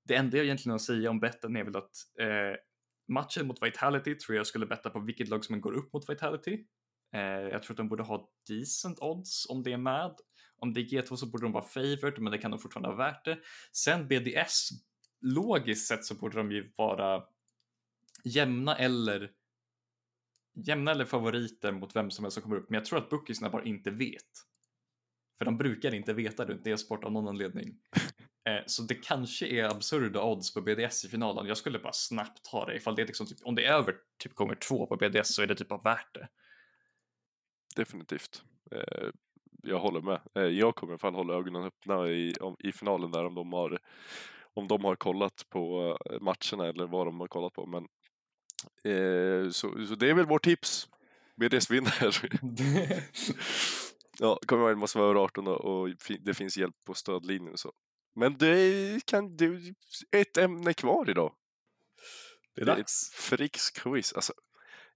Det enda jag egentligen har att säga om betten är väl att eh, matchen mot Vitality tror jag skulle betta på vilket lag som går upp mot Vitality. Eh, jag tror att de borde ha decent odds om det är med. Om det är G2 så borde de vara favored, men det kan de fortfarande vara värt det. Sen BDS, logiskt sett så borde de ju vara jämna eller jämna eller favoriter mot vem som helst som kommer upp, men jag tror att bookiesna bara inte vet. För de brukar inte veta runt e-sport av någon anledning. (laughs) Eh, så det kanske är absurda odds på BDS i finalen. Jag skulle bara snabbt ta det ifall det är liksom typ, om det är över typ gånger två på BDS så är det typ bara värt det.
Definitivt. Jag håller med. Eh, jag kommer i alla fall hålla ögonen öppna i, i finalen där om de har om de har kollat på eh, matcherna eller vad de har kollat på. Men, eh, så, så det är väl vårt tips. BDS vinner. (laughs) ja, kommer ihåg, måste vara 18 och, och det finns hjälp på stödlinjen och så. Men det kan du, ett ämne kvar idag.
Det är dags.
Fricks quiz. Alltså,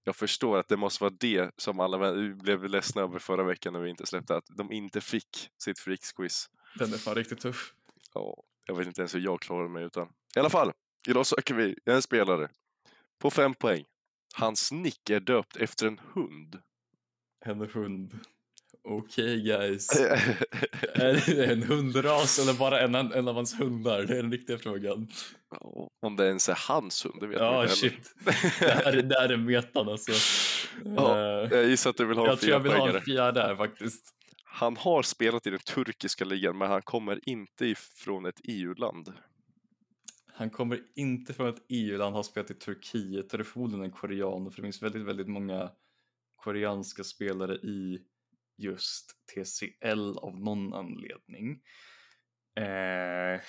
jag förstår att det måste vara det som alla blev ledsna över förra veckan när vi inte släppte, att de inte fick sitt Fricks quiz.
Den är fan riktigt tuff.
Ja, jag vet inte ens hur jag klarar mig utan. I alla fall, idag söker vi en spelare på fem poäng. Hans nick är döpt efter en hund.
En hund. Okej okay, guys. (laughs) är det en hundras eller bara en, en av hans hundar? Det är den riktiga frågan.
Om det ens är hans hund, det vet
ja,
man
inte shit. det, här, (laughs) det här är metan alltså.
Ja, eh, jag gissar att du vill ha
jag en Jag tror jag vill ha en fjärde här faktiskt.
Han har spelat i den turkiska ligan, men han kommer inte ifrån ett EU-land.
Han kommer inte från ett EU-land, har spelat i Turkiet och det är förmodligen en korean, för det finns väldigt, väldigt många koreanska spelare i just TCL av någon anledning. Eh,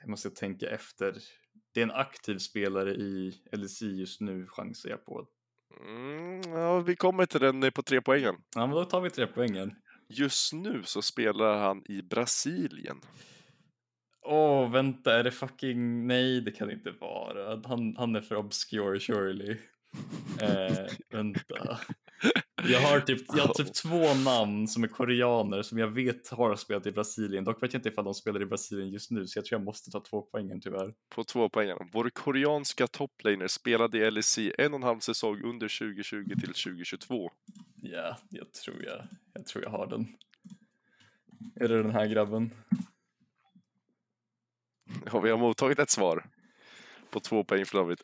jag måste tänka efter. Det är en aktiv spelare i LSI just nu, chansar jag på.
Mm, ja, vi kommer till den på tre poängen.
Ja, men då tar vi tre poängen.
Just nu så spelar han i Brasilien.
Åh, oh, vänta, är det fucking... Nej, det kan inte vara. Han, han är för obscure surely. (laughs) eh, vänta. Jag har, typ, jag har typ (laughs) två namn som är koreaner som jag vet har spelat i Brasilien. Dock vet jag inte ifall de spelar i Brasilien just nu så jag tror jag måste ta två poängen tyvärr.
På två poängen. Vår koreanska toplaner spelade i LEC en och en halv säsong under 2020 till 2022.
Ja, jag tror jag, jag tror jag har den. Är det den här grabben?
Ja, vi har mottagit ett svar på två poäng för David.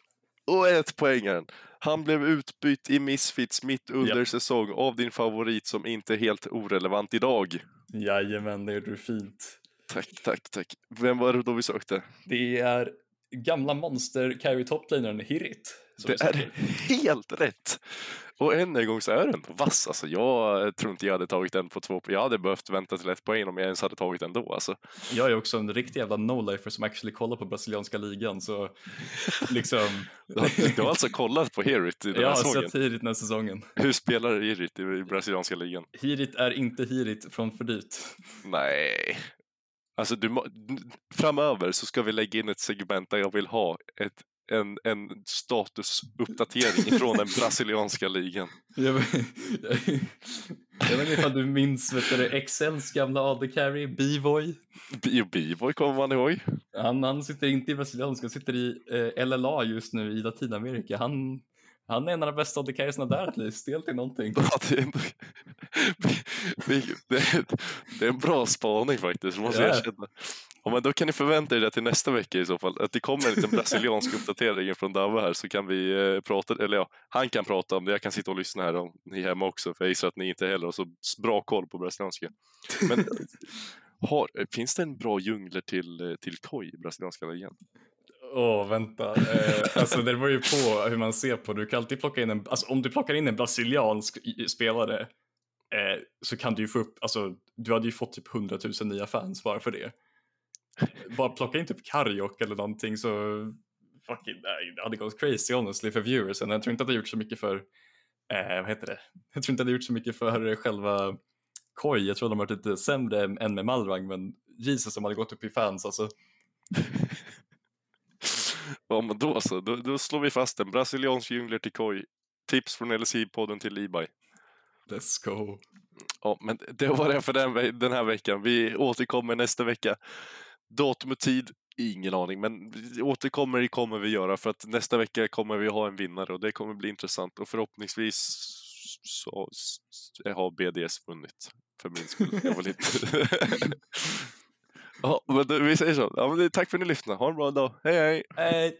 Och ett poängen. Han blev utbytt i Misfits mitt under yep. säsong av din favorit som inte är helt orelevant idag.
Jajamän, det gjorde du fint.
Tack, tack, tack. Vem var det då vi sökte?
Det är gamla monster carry toplanern Hirit.
Det är helt rätt! Och än en gång så är den vass. Alltså, jag tror inte jag hade tagit den på två. Jag hade behövt vänta till ett poäng om jag ens hade tagit den då. Alltså.
Jag är också en riktig jävla no-lifer som actually kollar på brasilianska ligan. Så (laughs) liksom...
du har alltså kollat på Hirit i den
här
säsongen?
Jag har sett Hirit den här säsongen.
Hur spelar Hirit i brasilianska ligan?
Hirit är inte Hirit från för dyrt.
Nej. Alltså du, framöver så ska vi lägga in ett segment där jag vill ha ett en, en statusuppdatering från den brasilianska ligan. (laughs)
Jag vet, jag vet inte ifall du minns vet du, Excels gamla AD carry, B-Voy?
B-Voy kommer man ihåg.
Han, han sitter inte i brasilianska, han sitter i eh, LLA just nu i Latinamerika. Han, han är en av de bästa AD carriesna där, att är till någonting. (laughs)
Ja, det är ändå, (laughs) det, är en bra spaning faktiskt, måste jag
Ja.
erkänna. Ja, men då kan ni förvänta er det till nästa vecka i så fall. Att det kommer en liten brasiliansk (laughs) uppdatering från Davva här så kan vi eh, prata, eller ja, han kan prata om det, jag kan sitta och lyssna här om ni är hemma också, för jag gissar att ni inte heller har så bra koll på brasilianska. Men har, finns det en bra djungler till, eh, till koi i brasilianska ligan?
Åh, vänta. Eh, alltså det beror ju på hur man ser på Du kan alltid plocka in en, alltså om du plockar in en brasiliansk spelare eh, så kan du ju få upp, alltså du hade ju fått typ 100 000 nya fans bara för det. Bara plocka in typ Kariok eller någonting så fucking, nej, det hade gått crazy honestly för viewersen. Jag tror inte att det gjort så mycket för, eh, vad heter det? Jag tror inte att det gjort så mycket för själva Koi. Jag tror de har varit lite sämre än med Malrang men Jesus de hade gått upp i fans alltså.
Ja, men då så, då, då slår vi fast en brasiliansk djungler till koi. Tips från LSI-podden till Ibai.
Let's go.
Ja, men det var det för den, den här veckan. Vi återkommer nästa vecka. Datum och tid, ingen aning, men återkommer det kommer vi göra för att nästa vecka kommer vi ha en vinnare och det kommer bli intressant och förhoppningsvis så har BDS vunnit för min skull. Jag vill inte... (laughs) (laughs) ja, men du, vi säger så. Ja, men tack för att ni lyssnade. Ha en bra dag. Hej hej!
Hej!